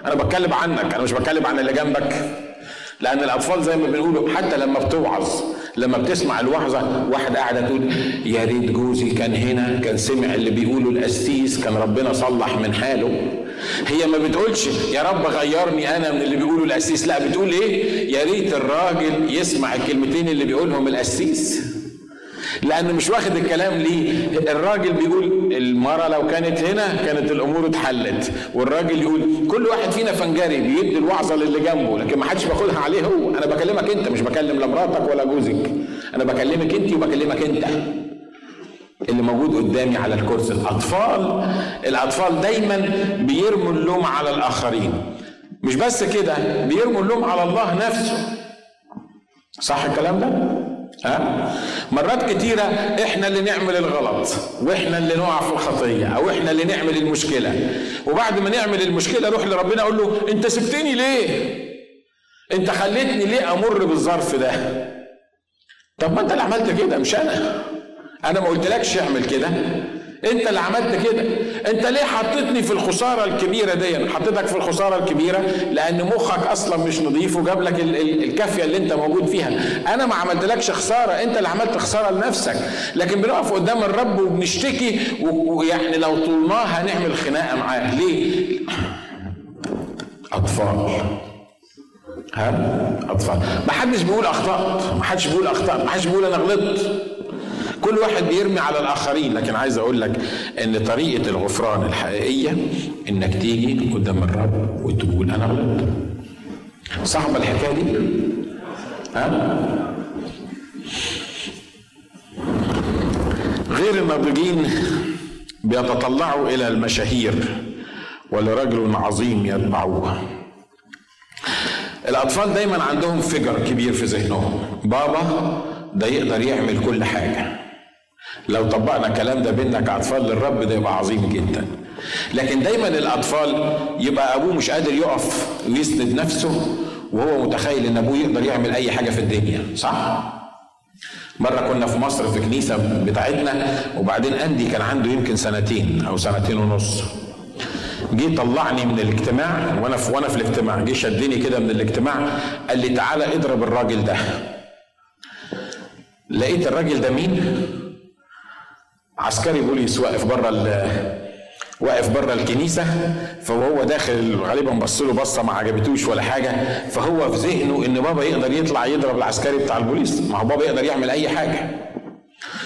أنا بتكلم عنك أنا مش بتكلم عن اللي جنبك. لأن الأطفال زي ما بنقولوا حتى لما بتوعظ لما بتسمع الوعظة واحدة قاعدة تقول يا ريت جوزي كان هنا كان سمع اللي بيقوله القسيس كان ربنا صلح من حاله. هي ما بتقولش يا رب غيرني أنا من اللي بيقوله القسيس. لا بتقول إيه؟ يا ريت الراجل يسمع الكلمتين اللي بيقولهم القسيس. لأنه مش واخد الكلام ليه؟ الراجل بيقول المراه لو كانت هنا كانت الأمور اتحلت والراجل يقول كل واحد فينا فنجري بيدي الوعظة للي جنبه لكن ما حدش بياخدها عليه هو. أنا بكلمك أنت مش بكلم لا مراتك ولا جوزك. أنا بكلمك أنت وبكلمك أنت. اللي موجود قدامي على الكرسي. الأطفال الأطفال دايما بيرموا اللوم على الآخرين. مش بس كده بيرموا اللوم على الله نفسه. صح الكلام ده؟ ها؟ مرات كتيرة إحنا اللي نعمل الغلط وإحنا اللي نقع في الخطية أو إحنا اللي نعمل المشكلة. وبعد ما نعمل المشكلة روح لربنا أقول له أنت سبتني ليه؟ أنت خليتني ليه أمر بالظرف ده؟ طب ما أنت اللي عملت كده مش أنا. أنا ما قلتلكش اعمل كده. أنت اللي عملت كده. أنت ليه حطيتني في الخسارة الكبيرة دي؟ حطيتك في الخسارة الكبيرة لأن مخك أصلا مش نظيف وجاب لك الكافية اللي أنت موجود فيها. أنا ما عملتلكش خسارة. أنت اللي عملت خسارة لنفسك. لكن بنقف قدام الرب وبنشتكي ويعني لو طولناها هنعمل خناقة معاه ليه؟ أطفال. ها؟ أطفال. ما حدش بيقول أخطأت. ما حدش بيقول أخطأت. ما حدش بيقول أنا غلطت. كل واحد بيرمي على الآخرين. لكن عايز أقول لك إن طريقة الغفران الحقيقية إنك تيجي قدام الرب وتقول أنا غلطت صعبه الحكاية دي؟ ها؟ غير الناضجين بيتطلعوا إلى المشاهير ولرجل عظيم يتبعوه. الأطفال دايما عندهم فجر كبير في ذهنهم. بابا ده يقدر يعمل كل حاجة. لو طبقنا الكلام ده بيننا كاطفال للرب ده يبقى عظيم جدا. لكن دايما الاطفال يبقى أبوه مش قادر يقف ويسند نفسه وهو متخيل إن أبوه يقدر يعمل أي حاجة في الدنيا صح؟ مرة كنا في مصر في كنيسة بتاعتنا وبعدين أندي كان عنده يمكن سنتين أو سنتين ونص. جه طلعني من الاجتماع وأنا في وأنا في الاجتماع جه شدني كده من الاجتماع قال لي تعالى اضرب الراجل ده. لقيت الراجل ده مين؟ عسكري بوليس واقف بره واقف بره الكنيسة فهو داخل غالبا بص له بصة ما عجبتوش ولا حاجة فهو في ذهنه إن بابا يقدر يطلع يضرب العسكري بتاع البوليس. ما هو بابا يقدر يعمل أي حاجة.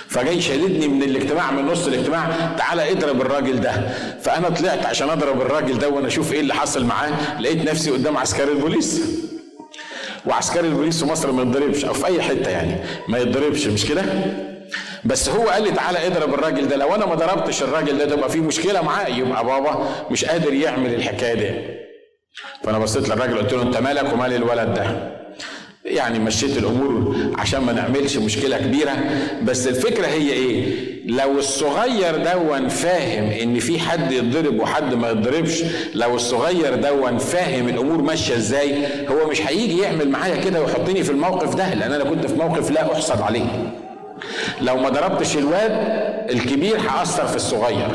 فجاي شددني من الاجتماع من نص الاجتماع تعالى اضرب الراجل ده. فأنا طلعت عشان أضرب الراجل ده وأنا أشوف إيه اللي حصل معاه لقيت نفسي قدام عسكري البوليس. وعسكري البوليس في مصر ما يتضربش أو في أي حتة يعني ما يتضربش مش كده؟ بس هو قال لي تعالى اضرب الراجل ده. لو أنا ما ضربتش الراجل ده تبقى في مشكلة معاه. يبقى بابا مش قادر يعمل الحكاية دي. فأنا بصيت للراجل قلت له أنت مالك ومال الولد ده؟ يعني مشيت الأمور عشان ما نعملش مشكلة كبيرة. بس الفكرة هي إيه؟ لو الصغير دون فاهم إن في حد يتضرب وحد ما يتضربش لو الصغير دون فاهم الأمور ماشية إزاي هو مش هيجي يعمل معايا كده ويحطني في الموقف ده لأن أنا كنت في موقف لا احسد عليه. لو ما ضربتش الواد الكبير هأثر في الصغير.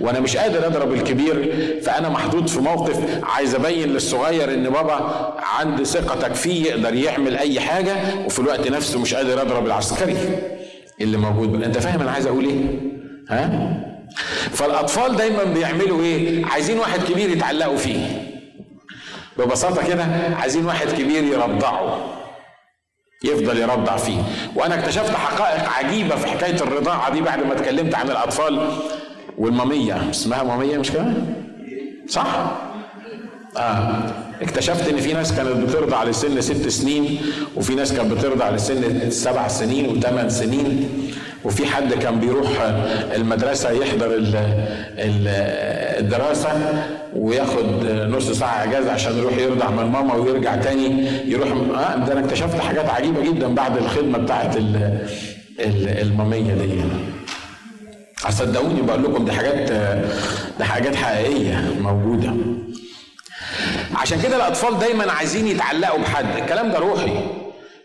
وأنا مش قادر أضرب الكبير فأنا محطوط في موقف عايز أبين للصغير إن بابا عندي ثقتك فيه يقدر يعمل أي حاجة وفي الوقت نفسه مش قادر أضرب العسكري. اللي موجود؟ أنت فاهم أنا عايز أقول إيه؟ ها؟ فالأطفال دايما بيعملوا إيه؟ عايزين واحد كبير يتعلقوا فيه. ببساطة كده عايزين واحد كبير يرضعه. يفضل يرضع فيه. وأنا اكتشفت حقائق عجيبة في حكاية الرضاعة دي بعد ما اتكلمت عن الأطفال والمامية. اسمها مامية مش كده؟ صح؟ آه. اكتشفت إن في ناس كانت بترضع لسن ست سنين وفي ناس كانت بترضع لسن سبع سنين وثمان سنين. وفي حد كان بيروح المدرسة يحضر الدراسة وياخد نص ساعة إجازة عشان يروح يرضع من ماما ويرجع تاني يروح آه ده أنا اكتشفت حاجات عجيبة جدا بعد الخدمة بتاعت المامية دي. صدقوني بقول لكم دي حاجات دي حاجات حقيقية موجودة. عشان كده الأطفال دايما عايزين يتعلقوا بحد. الكلام ده روحي.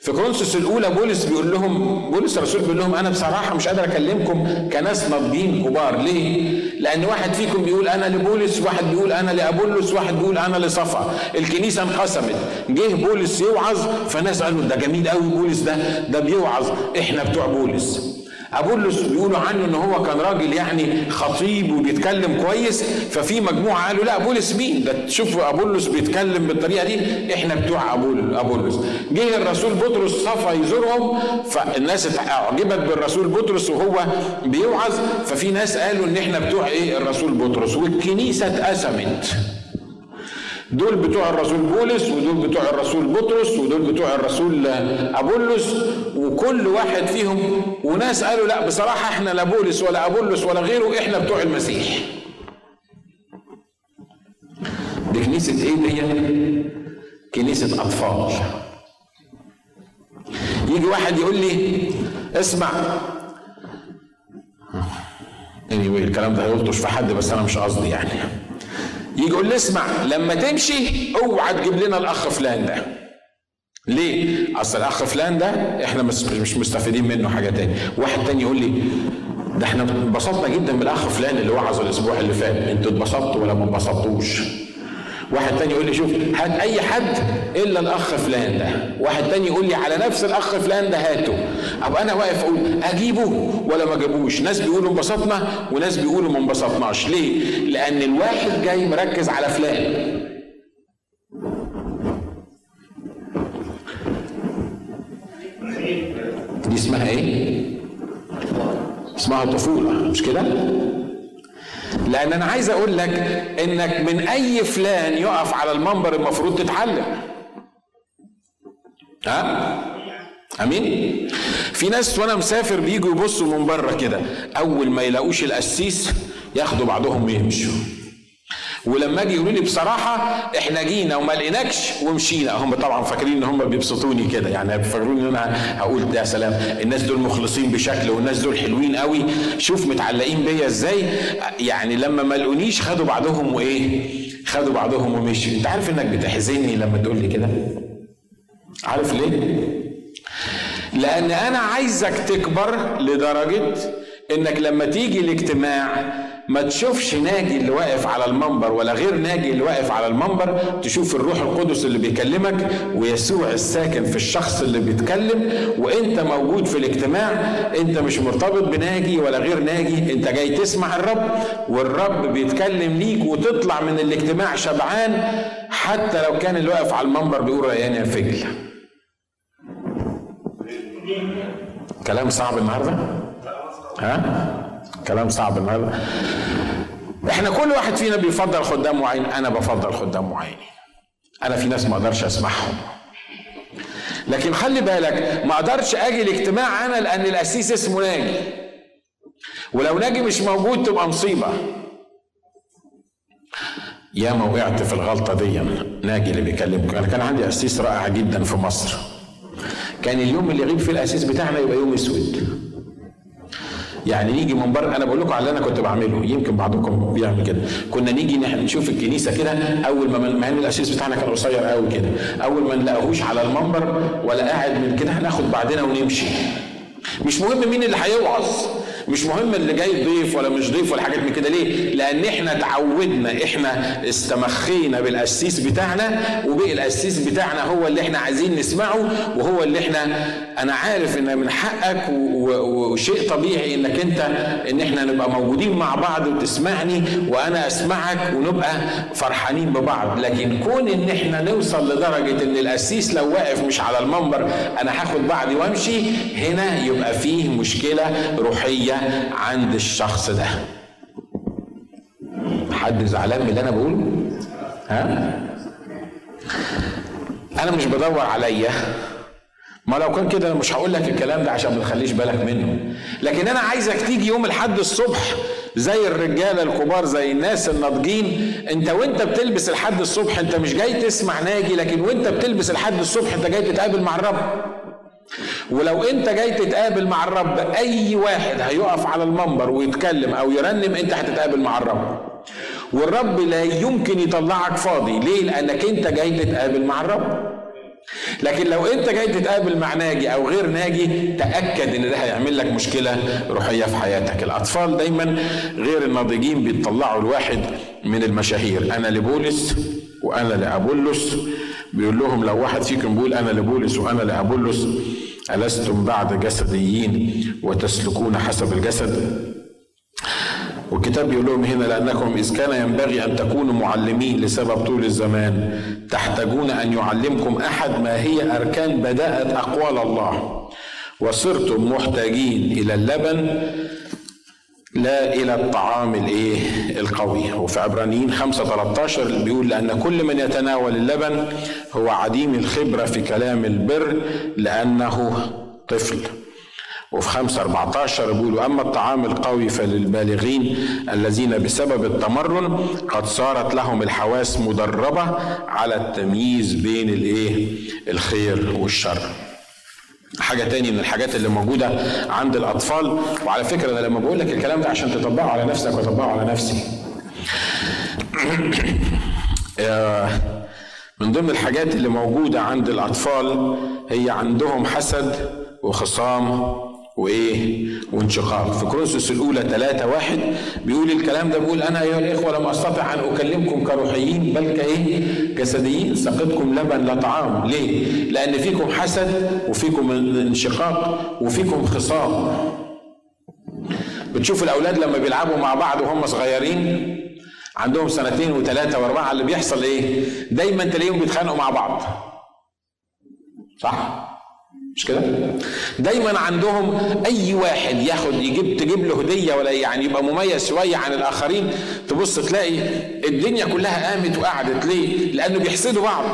في كورنثوس الأولى بولس بيقول لهم بولس الرسول بيقول لهم أنا بصراحة مش قادر أكلمكم كناس ناضجين كبار. ليه؟ لأن واحد فيكم بيقول أنا لبولس واحد بيقول أنا لأبولس واحد بيقول أنا لصفا. الكنيسة انقسمت. جه بولس يوعظ فناس قالوا ده جميل قوي بولس ده ده بيوعظ. إحنا بتوع بولس. ابولس بيقولوا عنه إن هو كان راجل يعني خطيب وبيتكلم كويس ففي مجموعة قالوا لا ابولس مين؟ ده تشوفوا ابولس بيتكلم بالطريقة دي إحنا بتوع ابولس جه الرسول بطرس صفى يزورهم فالناس أعجبت بالرسول بطرس وهو بيوعظ ففي ناس قالوا إن إحنا بتوع إيه؟ الرسول بطرس. والكنيسة اتقسمت. دول بتوع الرسول بولس ودول بتوع الرسول بطرس ودول بتوع الرسول أبولس وكل واحد فيهم وناس قالوا لا بصراحة إحنا لا بولس ولا أبولس ولا غيره إحنا بتوع المسيح. دي كنيسه إيه دي؟ كنيسة أطفال. يجي واحد يقول لي اسمع. Anyway الكلام ده هيلطش في حد بس أنا مش قصدي يعني. يقول لي اسمع لما تمشي اوعى تجيب لنا الأخ فلان ده. ليه؟ أصل الأخ فلان ده إحنا مش مستفيدين منه حاجة تاني. واحد تاني يقول لي ده إحنا انبسطنا جدا بالأخ فلان اللي وعظ الأسبوع اللي فات. أنتوا اتبسطتوا ولا ما انبسطتوش واحد تاني يقول لي شوف هات أي حد إلا الأخ فلان ده. واحد تاني يقول لي على نفس الأخ فلان ده هاته. ابقى أنا واقف أقول أجيبه ولا ما أجيبوش؟ ناس بيقولوا انبسطنا وناس بيقولوا ما انبسطناش. ليه؟ لأن الواحد جاي مركز على فلان. دي اسمها إيه؟ اسمها طفولة مش كده؟ لأن أنا عايز أقول لك انك من اي فلان يقف على المنبر المفروض تتعلم. ها؟ امين؟ في ناس وأنا مسافر بيجوا يبصوا من بره كده اول ما يلاقوش القسيس ياخدوا بعضهم ويمشوا. ولما أجي يقولوا لي بصراحة إحنا جينا وما لقيناكش ومشينا. هم طبعا فاكرين إن هم بيبسطوني كده. يعني فاكرين إن أنا هقول ده سلام الناس دول مخلصين بشكل والناس دول حلوين قوي. شوف متعلقين بيا إزاي. يعني لما ما لقونيش خدوا بعضهم وإيه؟ خدوا بعضهم ومشوا. أنت عارف إنك بتحزني لما تقول لي كده؟ عارف ليه؟ لأن أنا عايزك تكبر لدرجة إنك لما تيجي الاجتماع ما تشوفش ناجي اللي واقف على المنبر ولا غير ناجي اللي واقف على المنبر تشوف الروح القدس اللي بيكلمك ويسوع الساكن في الشخص اللي بيتكلم وإنت موجود في الاجتماع إنت مش مرتبط بناجي ولا غير ناجي إنت جاي تسمع الرب والرب بيتكلم ليك وتطلع من الاجتماع شبعان حتى لو كان اللي واقف على المنبر بيقول ريان يا فجل. كلام صعب النهارده؟ ها؟ كلام صعب النهارده إحنا كل واحد فينا بيفضل خدام معين أنا بفضل خدام معين أنا في ناس ما أقدرش أسمعهم. لكن خلي بالك ما أقدرش أجي الاجتماع أنا لأن القسيس اسمه ناجي. ولو ناجي مش موجود تبقى مصيبة. يا ما وقعت في الغلطة دي ناجي اللي بيكلمك. أنا كان عندي قسيس رائع جدا في مصر. كان اليوم اللي يغيب فيه القسيس بتاعنا يبقى يوم أسود. يعني نيجي من بره أنا بقول لكم على اللي أنا كنت بعمله يمكن بعضكم بيعمل كده. كنا نيجي نشوف الكنيسة كده أول ما مع إن الاسيس بتاعنا كان قصير قوي كده. أول ما نلاقيهوش على المنبر ولا قاعد من كده هناخد بعدنا ونمشي. مش مهم مين اللي هيوعظ. مش مهم اللي جاي ضيف ولا مش ضيف ولا حاجات من كده ليه؟ لأن إحنا تعودنا إحنا استمخينا بالقسيس بتاعنا وبقي القسيس بتاعنا هو اللي إحنا عايزين نسمعه وهو اللي إحنا أنا عارف إن من حقك وشيء طبيعي إنك أنت إن إحنا نبقى موجودين مع بعض وتسمعني وأنا أسمعك ونبقى فرحانين ببعض لكن كون إن إحنا نوصل لدرجة إن القسيس لو واقف مش على المنبر أنا هاخد بعضي وأمشي هنا يبقى فيه مشكلة روحية عند الشخص ده. حد زعلان من اللي أنا بقوله؟ ها؟ أنا مش بدور عليا. ما لو كان كده أنا مش هقول لك الكلام ده عشان ما تخليش بالك منه. لكن أنا عايزك تيجي يوم الحد الصبح زي الرجاله الكبار زي الناس الناضجين. أنت وأنت بتلبس الحد الصبح أنت مش جاي تسمع ناجي لكن وأنت بتلبس الحد الصبح أنت جاي تتقابل مع الرب. ولو انت جاي تتقابل مع الرب أي واحد هيقف على المنبر ويتكلم أو يرنم انت هتتقابل مع الرب. والرب لا يمكن يطلعك فاضي. ليه؟ لأنك انت جاي تتقابل مع الرب. لكن لو انت جاي تتقابل مع ناجي أو غير ناجي تأكد إن ده هيعمل لك مشكلة روحية في حياتك. الأطفال دايما غير الناضجين بيطلعوا الواحد من المشاهير. أنا لبولس وأنا لأبولس. بيقول لهم لو واحد فيكم بيقول أنا لبولس وأنا لأبولس ألستم بعد جسديين وتسلكون حسب الجسد؟ والكتاب بيقول لهم هنا لأنكم إذ كان ينبغي أن تكونوا معلمين لسبب طول الزمان تحتاجون أن يعلمكم أحد ما هي أركان بداءة أقوال الله. وصرتم محتاجين إلى اللبن لا إلى الطعام الإيه؟ القوي. وفي عبرانيين 5 13 بيقول لأن كل من يتناول اللبن هو عديم الخبرة في كلام البر لأنه طفل. وفي 5 14 بيقولوا أما الطعام القوي فللبالغين الذين بسبب التمرن قد صارت لهم الحواس مدربة على التمييز بين الإيه؟ الخير والشر. حاجة تاني من الحاجات اللي موجودة عند الأطفال. وعلى فكرة أنا لما بقول لك الكلام ده عشان تطبقه على نفسك وتطبقه على نفسي. [clears throat] من ضمن الحاجات اللي موجودة عند الأطفال هي عندهم حسد وخصام وإيه؟ وانشقاق. في كورنثوس الأولى 3 واحد بيقول الكلام ده بيقول أنا ايها الإخوة لم أستطع أن أكلمكم كروحيين بل كإيه؟ جسديين. سقطكم لبن لا طعام. ليه؟ لأن فيكم حسد وفيكم انشقاق وفيكم خصام. بتشوف الأولاد لما بيلعبوا مع بعض وهم صغيرين عندهم سنتين وثلاثه وأربعة اللي بيحصل إيه؟ دايما تلاقيهم بيتخانقوا مع بعض. صح؟ مش كده؟ دايما عندهم أي واحد ياخد يجيب تجيب له هدية ولا يعني يبقى مميز شوية عن الآخرين تبص تلاقي الدنيا كلها قامت وقعدت ليه؟ لأنه بيحسدوا بعض.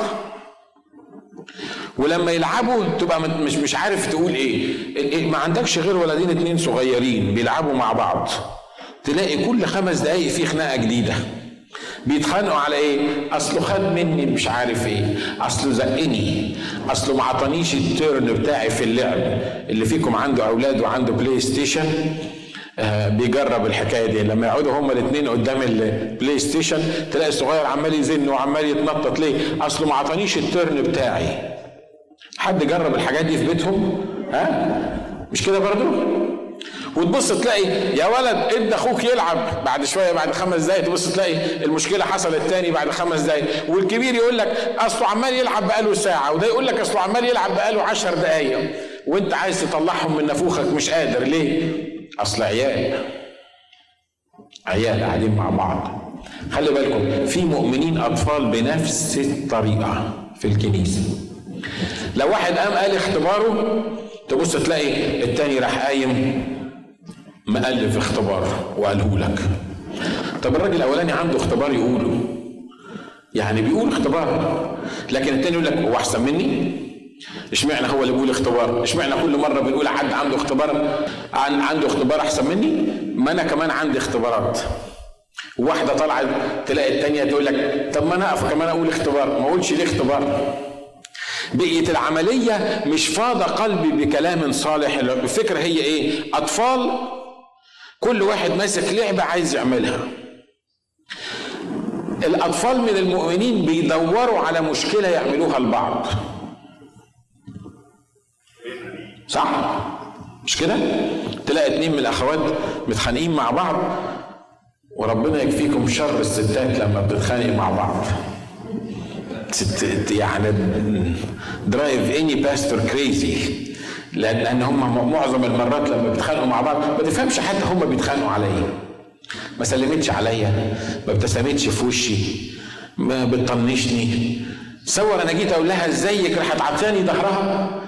ولما يلعبوا تبقى مش مش عارف تقول إيه ما عندكش غير ولدين اتنين صغيرين بيلعبوا مع بعض تلاقي كل خمس دقايق في خناقة جديدة بيتخانقوا على إيه؟ أصله خد مني مش عارف إيه. أصله زقني. أصله ما عطانيش ال turn بتاعي في اللعب. اللي فيكم عنده أولاد وعنده بلاي ستيشن آه بيجرب الحكاية دي. لما يقعدوا هما الاثنين قدام البلاي ستيشن تلاقي الصغير عمال يزن وعمال يتنطط. ليه؟ أصله ما عطانيش ال turn بتاعي. حد جرب الحاجات دي في بيتهم؟ ها؟ مش كده برضو؟ وتبص تلاقي يا ولد ادى أخوك يلعب. بعد شوية بعد خمس دقايق تبص تلاقي المشكلة حصلت تاني بعد خمس دقايق. والكبير يقول لك أصله عمال يلعب بقاله ساعة وده يقول لك أصله عمال يلعب بقاله عشر دقايق. وانت عايز تطلعهم من نافوخك مش قادر. ليه؟ أصل عيال. عيال قاعدين مع بعض. خلي بالكم في مؤمنين أطفال بنفس الطريقة في الكنيسة. لو واحد قام قال اختباره تبص تلاقي التاني راح قايم. مألف اختبار وقاله لك. طب الراجل الأولاني عنده اختبار يقوله. يعني بيقول اختبار لكن التاني يقول لك هو أحسن مني؟ اشمعنى هو اللي بيقول اختبار؟ اشمعنى كل مرة بنقول حد عنده اختبار عن عنده اختبار أحسن مني؟ ما أنا كمان عندي اختبارات. واحدة طالعه تلاقي التانية تقول لك طب ما أنا أقف كمان أقول اختبار. ما أقولش ليه اختبار؟ بقيت العملية مش فاض قلبي بكلام صالح. الفكرة هي إيه؟ أطفال كل واحد ماسك لعبة عايز يعملها الأطفال من المؤمنين بيدوروا على مشكلة يعملوها لبعض صح؟ مش كده؟ تلاقي اتنين من الأخوات متخانقين مع بعض وربنا يكفيكم شر الستات لما بتتخانق مع بعض يعني drive any pastor crazy لأن لأن هم معظم المرات لما بيتخانقوا مع بعض ما تفهمش حتى هم بيتخانقوا على إيه ما سلمتش عليا ما ابتسمتش في وشي ما بتطنشني. تصور أنا جيت أقول لها إزيك؟ راحت عطاني ظهرها.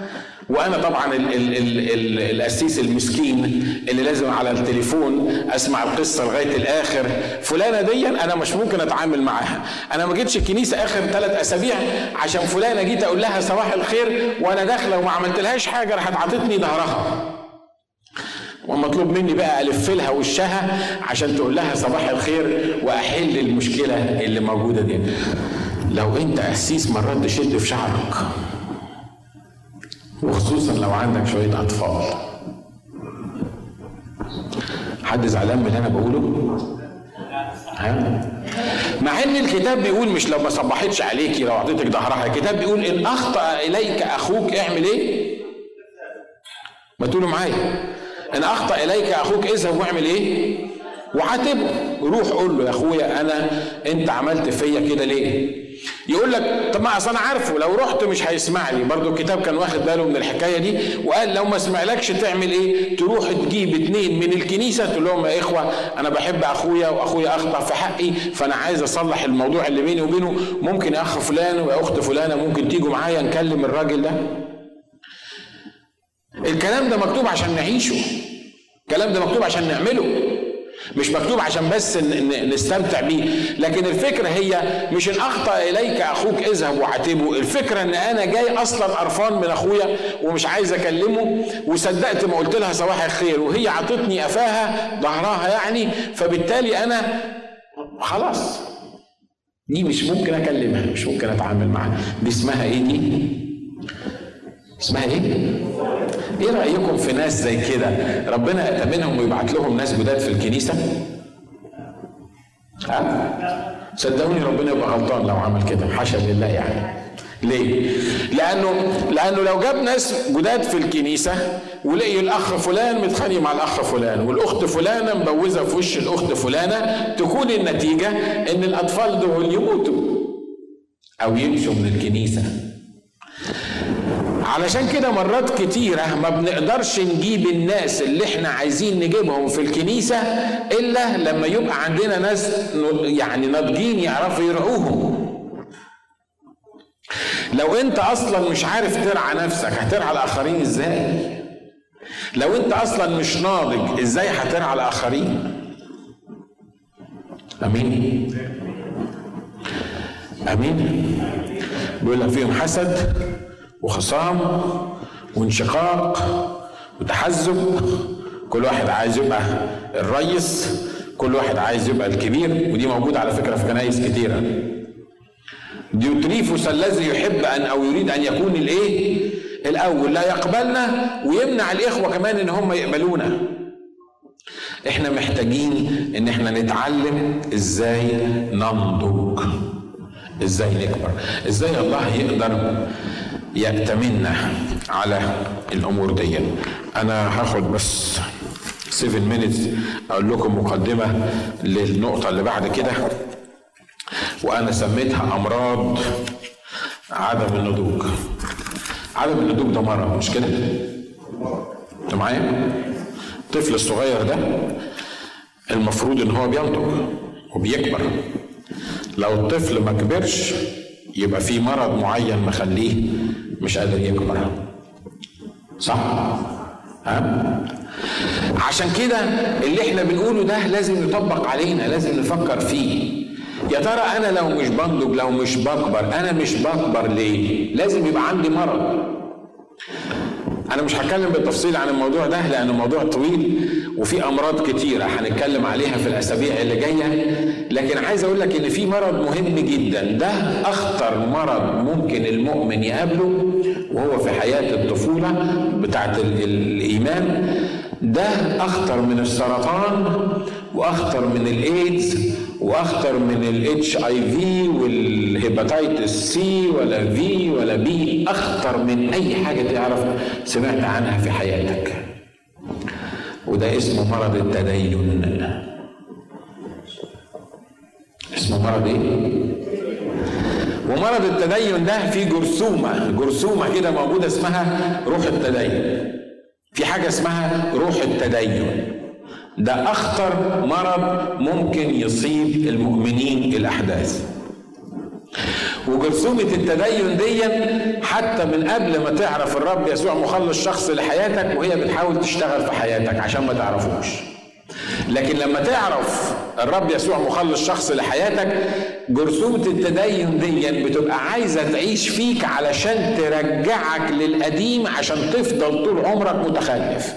وأنا طبعا ال ال ال ال القسيس المسكين اللي لازم على التليفون أسمع القصة لغاية الآخر. فلانة دي أنا مش ممكن أتعامل معاها. أنا ما جيتش الكنيسة آخر ثلاث أسابيع عشان فلانة جيت أقول لها صباح الخير وأنا داخلة وما عملتلهاش حاجة راحت عطتني ظهرها. ومطلوب مني بقى ألف لها وشها عشان تقول لها صباح الخير وأحل المشكلة اللي موجودة دي. لو أنت قسيس مرات تشد في شعرك. وخصوصا لو عندك شوية أطفال. حد زعلان من اللي أنا بقوله؟ ها؟ مع إن الكتاب بيقول مش لو ما صبحتش عليكي لو اعطيتك ظهرها الكتاب بيقول إن أخطأ إليك أخوك اعمل إيه؟ ما تقولوا معايا. إن أخطأ إليك أخوك اذهب واعمل إيه؟ وعاتبه. روح قول له يا أخويا أنا أنت عملت فيا كده ليه؟ يقول لك طب ما أصل أنا عارفه لو رحت مش هيسمع لي. برضه الكتاب كان واخد باله من الحكاية دي وقال لو ما سمعلكش تعمل إيه؟ تروح تجيب اتنين من الكنيسة تقول لهم يا إخوة أنا بحب أخويا وأخويا أخطأ في حقي فأنا عايز أصلح الموضوع اللي بيني وبينه. ممكن يا أخ فلان ويا اخت فلانة ممكن تيجوا معايا نكلم الراجل ده؟ الكلام ده مكتوب عشان نعيشه. الكلام ده مكتوب عشان نعمله. مش مكتوب عشان بس نستمتع بيه لكن الفكرة هي مش إن أخطأ إليك أخوك اذهب وعاتبه الفكرة إن أنا جاي أصلا قرفان من أخويا ومش عايز أكلمه وصدقت ما قلت لها صباح الخير وهي عطتني قفاها ظهرها يعني فبالتالي أنا خلاص. دي مش ممكن أكلمها مش ممكن أتعامل معاها. دي اسمها إيه دي؟ اسمها إيه؟ إيه رأيكم في ناس زي كده؟ ربنا يأتمنهم ويبعت لهم ناس جداد في الكنيسة؟ ها؟ صدقوني ربنا يبقى غلطان لو عمل كده حاشا لله يعني. ليه؟ لأنه لأنه لو جاب ناس جداد في الكنيسة ولقي الأخ فلان متخانق مع الأخ فلان والأخت فلانة مبوزة في وش الأخت فلانة تكون النتيجة إن الأطفال دول يموتوا أو يمشوا من الكنيسة. علشان كده مرات كتيرة ما بنقدرش نجيب الناس اللي إحنا عايزين نجيبهم في الكنيسة إلا لما يبقى عندنا ناس يعني ناضجين يعرفوا يرعوهم. لو انت أصلا مش عارف ترعى نفسك هترعى الآخرين إزاي؟ لو انت أصلا مش ناضج إزاي هترعى الآخرين؟ آمين. آمين. بيقول لك فيهم حسد وخصام وانشقاق وتحزب. كل واحد عايز يبقى الريس كل واحد عايز يبقى الكبير ودي موجودة على فكرة في كنايس كتيرة. ديوتريفوس الذي يحب أن أو يريد أن يكون الإيه؟ الأول. لا يقبلنا ويمنع الإخوة كمان إن هم يقبلونا. إحنا محتاجين إن إحنا نتعلم إزاي ننضج. إزاي نكبر. إزاي الله يقدر يأتمنا على الأمور دي. أنا هاخد بس 7 minutes أقول لكم مقدمة للنقطة اللي بعد كده وأنا سميتها أمراض عدم النضوج. عدم النضوج ده مرض مش كده؟ أنت معايا؟ الطفل الصغير ده المفروض إن هو بينضج وبيكبر. لو الطفل ما كبرش يبقى في مرض معين مخليه مش قادر يكبر صح؟ ها؟ عشان كده اللي إحنا بنقوله ده لازم يطبق علينا لازم نفكر فيه. يا ترى أنا لو مش بنضج لو مش بكبر أنا مش بكبر ليه؟ لازم يبقى عندي مرض. أنا مش هتكلم بالتفصيل عن الموضوع ده لأنه موضوع طويل وفي أمراض كتيرة هنتكلم عليها في الأسابيع اللي جاية. لكن عايز أقول لك إن في مرض مهم جدا ده أخطر مرض ممكن المؤمن يقابله وهو في حياة الطفولة بتاعت الإيمان. ده أخطر من السرطان وأخطر من الإيدز وأخطر من ال HIV وال hepatitis C ولا في ولا B أخطر من أي حاجة تعرف سمعت عنها في حياتك. وده اسمه مرض التدين. اسمه مرض إيه؟ ومرض التدين ده فيه جرثومة جرثومة كده موجودة اسمها روح التدين. في حاجة اسمها روح التدين. ده أخطر مرض ممكن يصيب المؤمنين الأحداث. وجرثومة التدين دي حتى من قبل ما تعرف الرب يسوع مخلص شخص لحياتك وهي بتحاول تشتغل في حياتك عشان ما تعرفوش. لكن لما تعرف الرب يسوع مخلص شخص لحياتك جرثومة التدين دي بتبقى عايزة تعيش فيك علشان ترجعك للقديم عشان تفضل طول عمرك متخلف.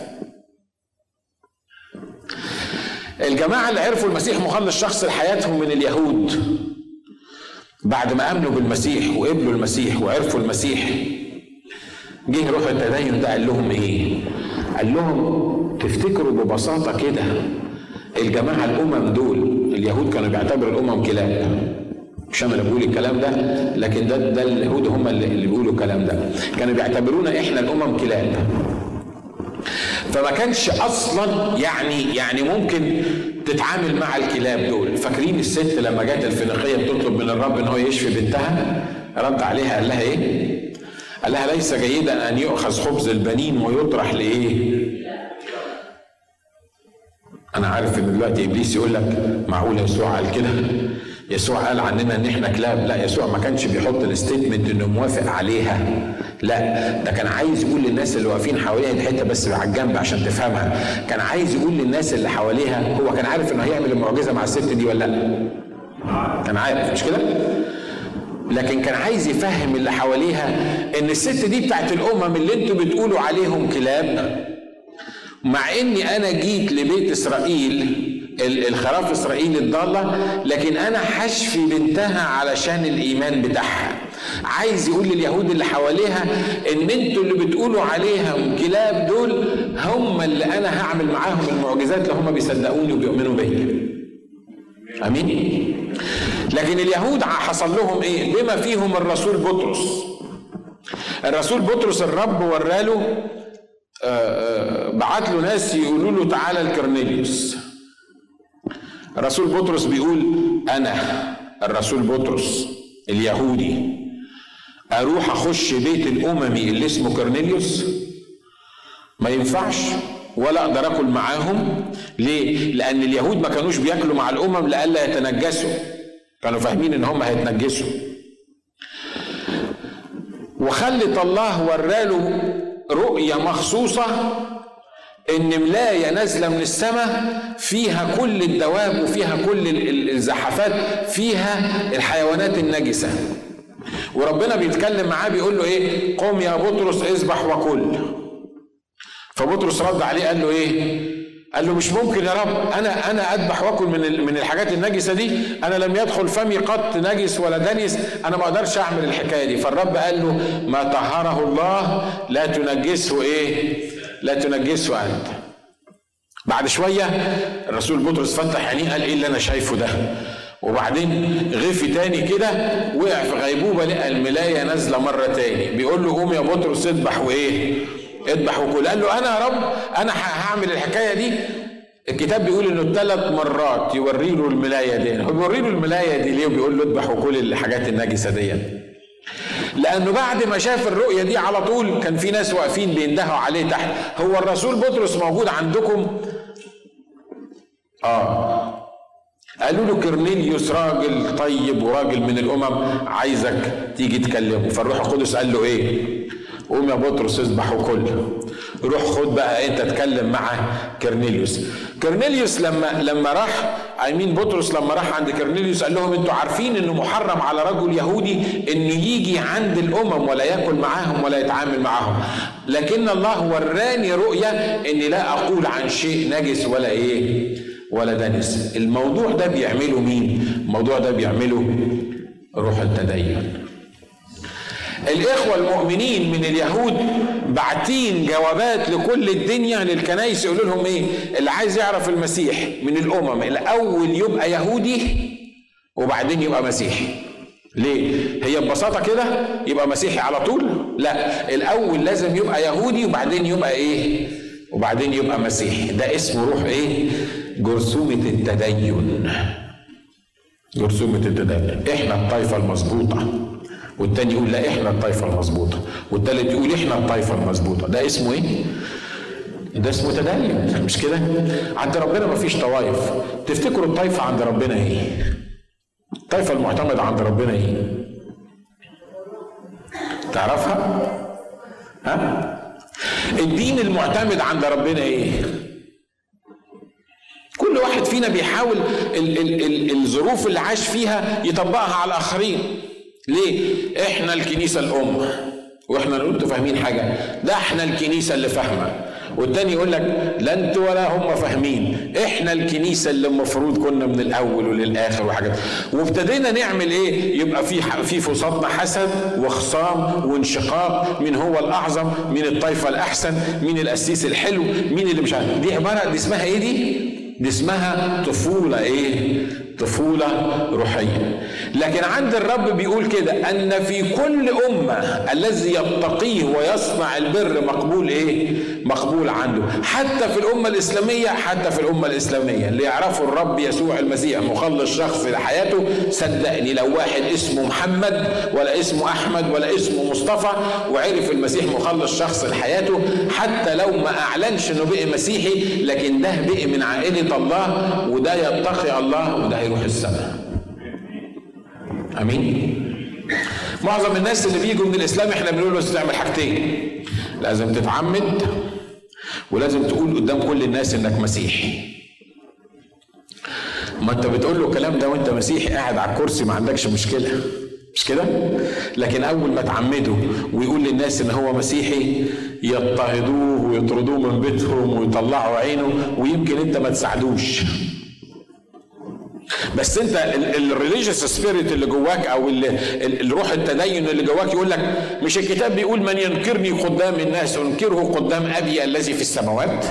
الجماعة اللي عرفوا المسيح مخلص شخص لحياتهم من اليهود. بعد ما أمنوا بالمسيح وقبلوا المسيح وعرفوا المسيح جه روح التدين ده قال لهم إيه؟ قال لهم تفتكروا ببساطة كده الجماعة الأمم دول اليهود كانوا بيعتبروا الأمم كلاب مش أنا اللي بقول الكلام ده لكن ده ده اليهود هم اللي بيقولوا الكلام ده. كانوا بيعتبرونا إحنا الأمم كلاب. فما كانش أصلا يعني يعني ممكن تتعامل مع الكلاب دول. فاكرين الست لما جت الفينيقيه بتطلب من الرب إن هو يشفي بنتها؟ رد عليها قال لها إيه؟ قال لها ليس جيدا أن يؤخذ خبز البنين ويطرح لإيه؟ أنا عارف إن دلوقتي إبليس يقول لك معقول يسوع قال كده. يسوع قال عننا إن إحنا كلاب. لا يسوع ما كانش بيحط ال statement إنه موافق عليها. لا ده كان عايز يقول للناس اللي واقفين حواليها دي حتة بس على الجنب عشان تفهمها. كان عايز يقول للناس اللي حواليها هو كان عارف إنه هيعمل المعجزة مع الست دي ولا لأ؟ كان عارف مش كده؟ لكن كان عايز يفهم اللي حواليها إن الست دي بتاعت الأمم اللي أنتوا بتقولوا عليهم كلاب. مع إني أنا جيت لبيت إسرائيل الخراف إسرائيل الضالة لكن أنا حشفي بنتها علشان الإيمان بتاعها. عايز يقول لليهود اللي حواليها إن أنتوا اللي بتقولوا عليهم كلاب دول هم اللي أنا هعمل معاهم المعجزات اللي هم بيصدقوني وبيؤمنوا بيا. آمين؟ لكن اليهود حصل لهم إيه؟ بما فيهم الرسول بطرس. الرسول بطرس الرب وراله بعت له ناس يقولوا له تعالى لكرنيليوس الرسول بطرس بيقول أنا الرسول بطرس اليهودي أروح أخش بيت الأممي اللي اسمه كرنيليوس ما ينفعش ولا أقدر آكل معاهم. ليه؟ لأن اليهود ما كانوش بياكلوا مع الأمم لئلا يتنجسوا. كانوا فاهمين إن هم هيتنجسوا. وخلت الله وراله رؤية مخصوصة إن ملاية نازلة من السماء فيها كل الدواب وفيها كل الزحفات فيها الحيوانات النجسة. وربنا بيتكلم معاه بيقول له إيه؟ قم يا بطرس اذبح وكل. فبطرس رد عليه قال له إيه؟ قال له مش ممكن يا رب أنا أنا أذبح وأكل من من الحاجات النجسة دي أنا لم يدخل فمي قط نجس ولا دنس أنا ما أقدرش أعمل الحكاية دي. فالرب قال له ما طهره الله لا تنجسه إيه؟ لا تنجسه أنت. بعد شوية الرسول بطرس فتح عينيه قال إيه اللي أنا شايفه ده؟ وبعدين غفي تاني كده وقع في غيبوبة لقى الملاية نازلة مرة تاني. بيقول له قوم يا بطرس اذبح وإيه؟ اذبح وكل. قال له أنا يا رب أنا هعمل الحكاية دي. الكتاب بيقول إنه ثلاث مرات يوري له الملاية دي. هو بيوري له الملاية دي ليه؟ وبيقول له اذبح وكل الحاجات النجسة دي لأنه بعد ما شاف الرؤية دي على طول كان في ناس واقفين بيندهوا عليه تحت. هو الرسول بطرس موجود عندكم؟ آه. قالوا له كرنيليوس راجل طيب وراجل من الأمم عايزك تيجي تكلمه. فالروح القدس قال له إيه؟ قوم يا بطرس اذبح وكل. روح خد بقى أنت تتكلم مع كرنيليوس كرنيليوس لما لما راح ايمين بطرس لما راح عند كرنيليوس قال لهم أنتوا عارفين إنه محرم على رجل يهودي إنه يجي عند الأمم ولا يأكل معاهم ولا يتعامل معاهم. لكن الله وراني رؤية إني لا أقول عن شيء نجس ولا إيه ولا دنس. الموضوع ده بيعمله مين؟ الموضوع ده بيعمله روح التدين. الإخوة المؤمنين من اليهود باعتين جوابات لكل الدنيا للكنايس يقولوا لهم إيه؟ اللي عايز يعرف المسيح من الأمم الأول يبقى يهودي وبعدين يبقى مسيحي. ليه؟ هي ببساطة كده يبقى مسيحي على طول؟ لا، الأول لازم يبقى يهودي وبعدين يبقى إيه؟ وبعدين يبقى مسيحي، ده اسمه روح إيه؟ جرثومة التدين. جرثومة التدين، إحنا الطائفة المظبوطة. والتاني يقول لا إحنا الطائفه المظبوطة والتالت يقول إحنا الطائفه المظبوطة. ده اسمه إيه؟ ده اسمه تدين مش كده؟ عند ربنا ما فيش طوائف. تفتكروا الطائفه عند ربنا إيه؟ الطائفه المعتمدة عند ربنا إيه؟ تعرفها؟ ها؟ الدين المعتمد عند ربنا إيه؟ كل واحد فينا بيحاول ال ال ال الظروف اللي عاش فيها يطبقها على الآخرين. ليه؟ إحنا الكنيسة الأم. وإحنا نقول أنتوا فاهمين حاجة. ده إحنا الكنيسة اللي فاهمة. والتاني يقول لك لا أنتوا ولا هم فاهمين. إحنا الكنيسة اللي المفروض كنا من الأول وللآخر وحاجات. وابتدينا نعمل إيه؟ يبقى في في فساطنا حسد وخصام وانشقاق. مين هو الأعظم؟ مين الطائفه الأحسن؟ مين القسيس الحلو؟ مين اللي مش عارف. دي عبارة دي اسمها إيه دي؟ دي اسمها طفولة إيه طفولة روحية لكن عند الرب بيقول كده أن في كل أمة الذي يتقيه ويصنع البر مقبول إيه؟ مقبول عنده. حتى في الأمة الإسلامية حتى في الأمة الإسلامية. اللي يعرفوا الرب يسوع المسيح مخلص شخصي لحياته صدقني لو واحد اسمه محمد ولا اسمه أحمد ولا اسمه مصطفى وعرف المسيح مخلص شخص لحياته حتى لو ما أعلنش إنه بقي مسيحي لكن ده بقي من عائلة الله وده يتقي الله وده هيروح السماء. آمين. معظم الناس اللي بيجوا من الإسلام إحنا بنقول له تعمل حاجتين. لازم تتعمد ولازم تقول قدام كل الناس إنك مسيحي. ما أنت بتقول له الكلام ده وأنت مسيحي قاعد على الكرسي ما عندكش مشكلة. مش كده؟ لكن أول ما تعمده ويقول للناس إن هو مسيحي يضطهدوه ويطردوه من بيتهم ويطلعوا عينه ويمكن أنت ما تساعدوش. بس انت ال religious spirit اللي جواك أو الروح التدين اللي جواك يقول لك مش الكتاب بيقول من ينكرني قدام الناس انكره قدام أبي الذي في السماوات؟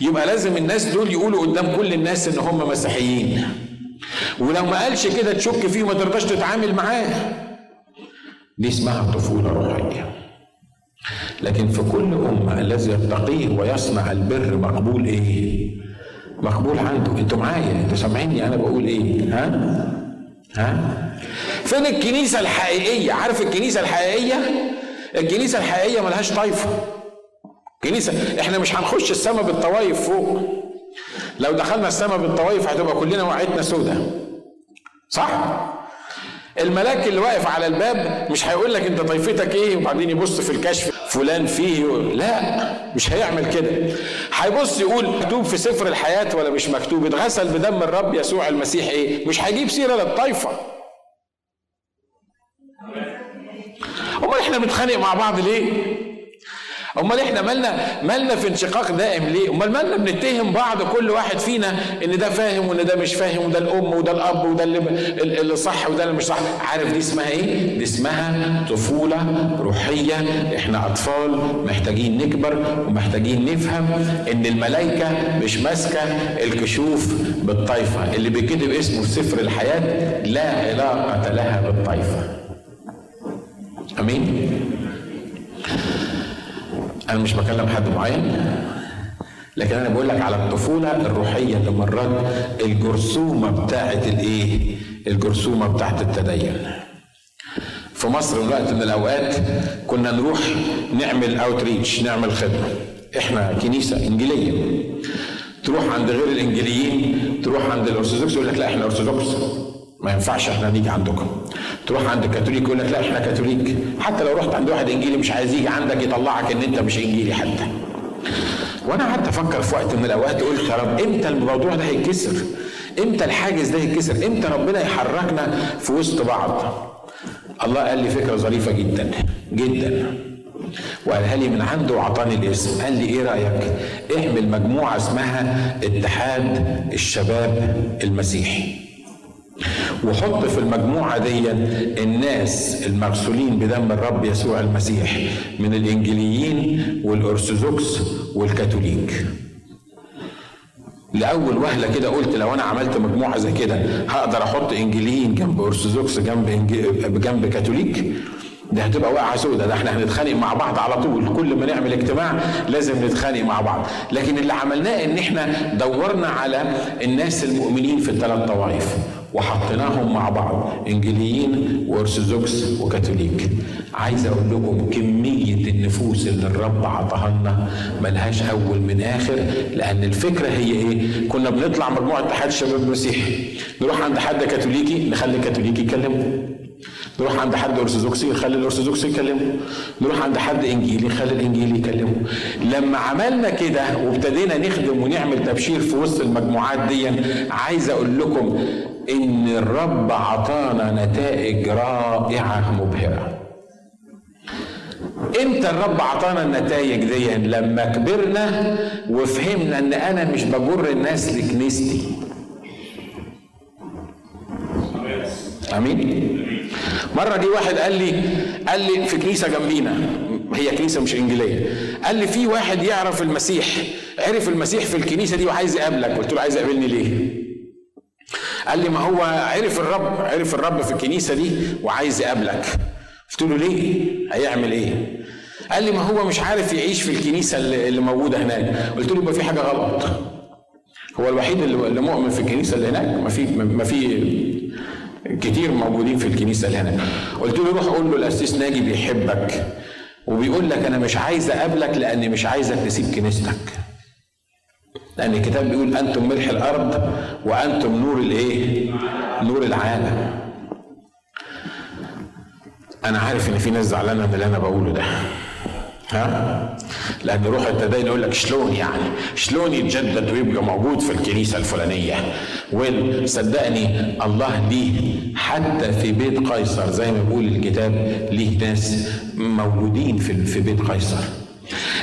يبقى لازم الناس دول يقولوا قدام كل الناس إن هم مسيحيين. ولو ما قالش كده تشك فيه وما ترضاش تتعامل معاه. دي اسمها طفولة روحية لكن في كل أمة الذي يتقيه ويصنع البر مقبول إيه؟ مقبول عنده. أنتوا معايا أنتوا سامعيني؟ أنا بقول إيه؟ ها؟ ها؟ فين الكنيسة الحقيقية؟ عارف الكنيسة الحقيقية؟ الكنيسة الحقيقية ملهاش طايفة. كنيسة إحنا مش هنخش السماء بالطوايف فوق. لو دخلنا السماء بالطوايف هتبقى كلنا وعيتنا سودة. صح؟ الملاك اللي واقف على الباب مش هيقول لك انت طائفتك إيه وبعدين يبص في الكشف فلان فيه لا مش هيعمل كده. هيبص يقول مكتوب في سفر الحياة ولا مش مكتوب؟ اتغسل بدم الرب يسوع المسيح إيه؟ مش هيجيب سيرة للطائفة امال إحنا بنتخانق مع بعض ليه؟ امال إحنا مالنا مالنا في انشقاق دائم ليه؟ امال مالنا بنتهم بعض كل واحد فينا ان ده فاهم وان ده مش فاهم وده الام وده الاب وده اللي, اللي صح وده اللي مش صح. عارف دي اسمها إيه؟ دي اسمها طفولة روحية. إحنا اطفال محتاجين نكبر ومحتاجين نفهم ان الملائكة مش ماسكة الكشوف بالطائفه اللي بيكتب اسمه في سفر الحياة لا علاقة لها بالطائفه أمين؟ أنا مش بكلم حد معين. لكن أنا بقول لك على الطفولة الروحية اللي مرات الجرثومة بتاعه الإيه؟ الجرثومة بتاعه التدين. في مصر من وقت من الأوقات كنا نروح نعمل اوتريتش نعمل خدمة. إحنا كنيسة إنجيلية. تروح عند غير الإنجيليين تروح عند الأرثوذكس يقول لك لا إحنا أرثوذكس. ما ينفعش إحنا نيجي عندكم. تروح عند الكاثوليك يقول لك لا إحنا كاثوليك. حتى لو رحت عند واحد انجيلي مش عايز يجي عندك يطلعك ان انت مش انجيلي حتى. وأنا قعدت أفكر في وقت من الاوقات قلت يا رب إمتى الموضوع ده هيتكسر؟ إمتى الحاجز ده يتكسر إمتى ربنا يحركنا في وسط بعض؟ الله قال لي فكرة ظريفة جدا جدا. وقالها لي من عنده وعطاني الاسم. قال لي إيه رأيك؟ اعمل مجموعة اسمها اتحاد الشباب المسيحي. وحط في المجموعة دي الناس المغسولين بدم الرب يسوع المسيح من الإنجيليين والأرثوذكس والكاثوليك. لأول وهلة كده قلت لو أنا عملت مجموعة زي كده هقدر أحط إنجيليين جنب أرثوذكس جنب جنب كاثوليك؟ دي هتبقى واقعة سودة ده إحنا هنتخانق مع بعض على طول. كل ما نعمل اجتماع لازم نتخانق مع بعض. لكن اللي عملناه إن إحنا دورنا على الناس المؤمنين في الثلاث طوائف. وحطيناهم مع بعض انجيليين وأرثوذكس وكاثوليك. عايز أقول لكم كمية النفوس اللي الرب عطاها لنا ملهاش أول من آخر لأن الفكرة هي إيه؟ كنا بنطلع مجموعة اتحاد الشباب المسيحي. نروح عند حد كاثوليكي نخلي الكاثوليكي يكلمه. نروح عند حد أرثوذكسي يخلي الأرثوذكسي يكلمه. نروح عند حد إنجيلي يخلي الإنجيلي يكلمه. لما عملنا كده وابتدينا نخدم ونعمل تبشير في وسط المجموعات دي عايز أقول لكم إن الرب عطانا نتائج رائعة مبهرة. إمتى الرب عطانا النتائج دي؟ لما كبرنا وفهمنا إن أنا مش بجر الناس لكنيستي. آمين. مرة جه واحد قال لي قال لي في كنيسة جنبينا هي كنيسة مش إنجيلية. قال لي في واحد يعرف المسيح عرف المسيح في الكنيسة دي وعايز يقابلك. قلت له عايز يقابلني ليه؟ قال لي ما هو عرف الرب عرف الرب في الكنيسة دي وعايز يقابلك. قلت له ليه؟ هيعمل إيه؟ قال لي ما هو مش عارف يعيش في الكنيسة اللي موجودة هناك. قلت له يبقى في حاجة غلط. هو الوحيد اللي مؤمن في الكنيسة اللي هناك. ما في ما في كتير موجودين في الكنيسة اللي هناك. قلت له روح قول له الاسيس ناجي بيحبك وبيقول لك أنا مش عايز أقابلك لأني مش عايزك تسيب كنيستك. لأن الكتاب بيقول أنتم ملح الأرض وأنتم نور الإيه؟ نور العالم. أنا عارف إن في ناس زعلانة من اللي أنا بقوله ده. ها؟ لأن روح التدين يقول لك شلون يعني؟ شلون يتجدد ويبقى موجود في الكنيسة الفلانية؟ وين؟ صدقني الله ليه حتى في بيت قيصر زي ما بيقول الكتاب ليه ناس موجودين في بيت قيصر.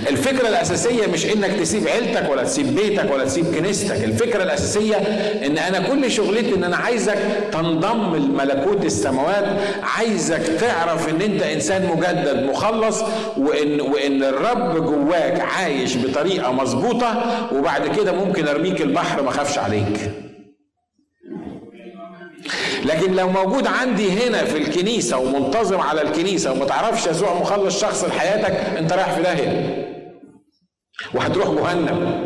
الفكرة الأساسية مش إنك تسيب عيلتك ولا تسيب بيتك ولا تسيب كنيستك، الفكرة الأساسية إن أنا كل شغلتي إن أنا عايزك تنضم لملكوت السماوات، عايزك تعرف إن أنت إنسان مجدد مخلص وإن وإن الرب جواك عايش بطريقة مظبوطة وبعد كده ممكن أرميك البحر ما أخافش عليك. لكن لو موجود عندي هنا في الكنيسة ومنتظم على الكنيسة وما تعرفش يسوع مخلص شخص لحياتك أنت رايح في داهية وهتروح جهنم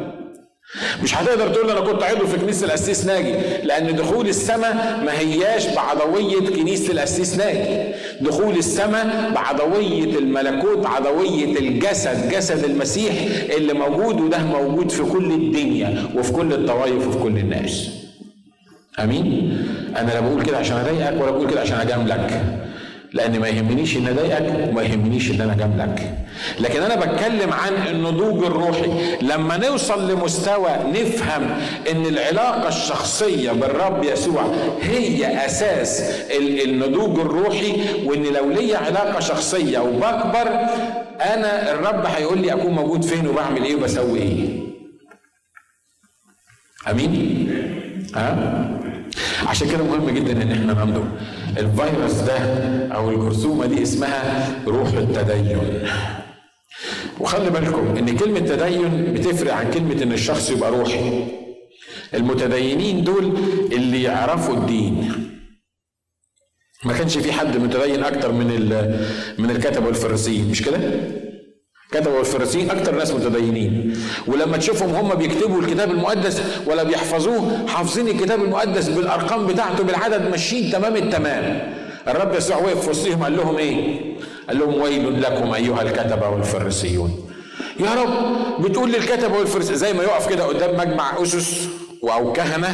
مش هتقدر تقول أنا كنت عضو في كنيسة القسيس ناجي لأن دخول السماء ما هياش بعضوية كنيسة القسيس ناجي. دخول السماء بعضوية الملكوت عضوية الجسد جسد المسيح اللي موجود وده موجود في كل الدنيا وفي كل الطوائف وفي كل الناس. أمين؟ أنا لا بقول كده عشان أضايقك ولا بقول كده عشان أجاملك. لأن ما يهمنيش ان اضايقك وما يهمنيش ان أنا اجاملك لكن أنا بتكلم عن النضوج الروحي. لما نوصل لمستوى نفهم ان العلاقة الشخصية بالرب يسوع هي أساس النضوج الروحي وإن لو ليا علاقة شخصية وبكبر أنا الرب هيقول لي أكون موجود فين وبعمل إيه وبسوي إيه. آمين؟ ها؟ عشان كده مهم جدا إن إحنا ننظر. الفيروس ده أو الجرثومه دي اسمها روح التدين. وخلي بالكم إن كلمة تدين بتفرق عن كلمة إن الشخص يبقى روحي. المتدينين دول اللي يعرفوا الدين. ما كانش في حد متدين أكتر من من الكتبه والفريسيين مش كده؟ كتبوا والفريسيين أكتر ناس متدينين. ولما تشوفهم هم بيكتبوا الكتاب المقدس ولا بيحفظوه حافظين الكتاب المقدس بالأرقام بتاعته بالعدد ماشيين تمام التمام. الرب يسوع وقف في وسطهم قال لهم إيه؟ قال لهم ويل لكم أيها الكتبة والفريسيون يا رب بتقول للكتبة والفريسيين زي ما يقف كده قدام مجمع أسس أو كهنة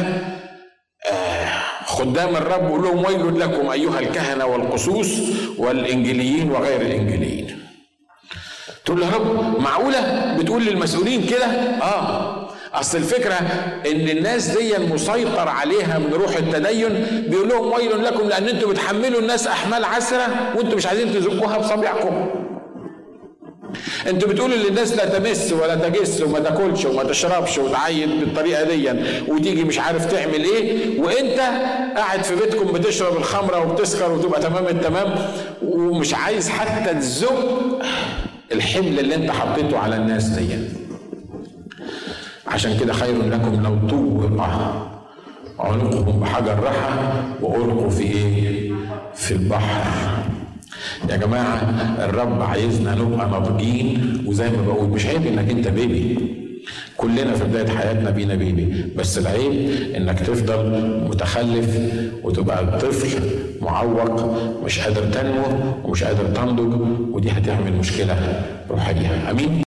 آه خدام الرب ويقول لهم ويل لكم أيها الكهنة والقصوص والإنجيليين وغير الإنجيليين. تقول له يا رب معقولة؟ بتقول للمسؤولين كده؟ آه. أصل الفكرة إن الناس دي المسيطر عليها من روح التدين بيقول لهم ويل لكم لأن أنتم بتحملوا الناس أحمال عسرة وأنتم مش عايزين تزقوها بصابعكم أنتوا بتقولوا للناس لا تمس ولا تجس وما تاكلش وما تشربش وتعيد بالطريقة دي وتيجي مش عارف تعمل إيه وأنت قاعد في بيتكم بتشرب الخمرة وبتسكر وتبقى تمام التمام ومش عايز حتى تزق. الحمل اللي انت حطيته على الناس دي عشان كده خير لكم لو طوق عنقهم بحجر رحى وألقوا في إيه؟ في البحر. يا جماعة الرب عايزنا نبقى ناضجين وزي ما بقول مش عيب إنك أنت بيبي. كلنا في بداية حياتنا بينا بيبي. بس العيب إنك تفضل متخلف وتبقى طفل معوق مش قادر تنمو ومش قادر تنضج ودي هتعمل مشكلة روحية. أمين؟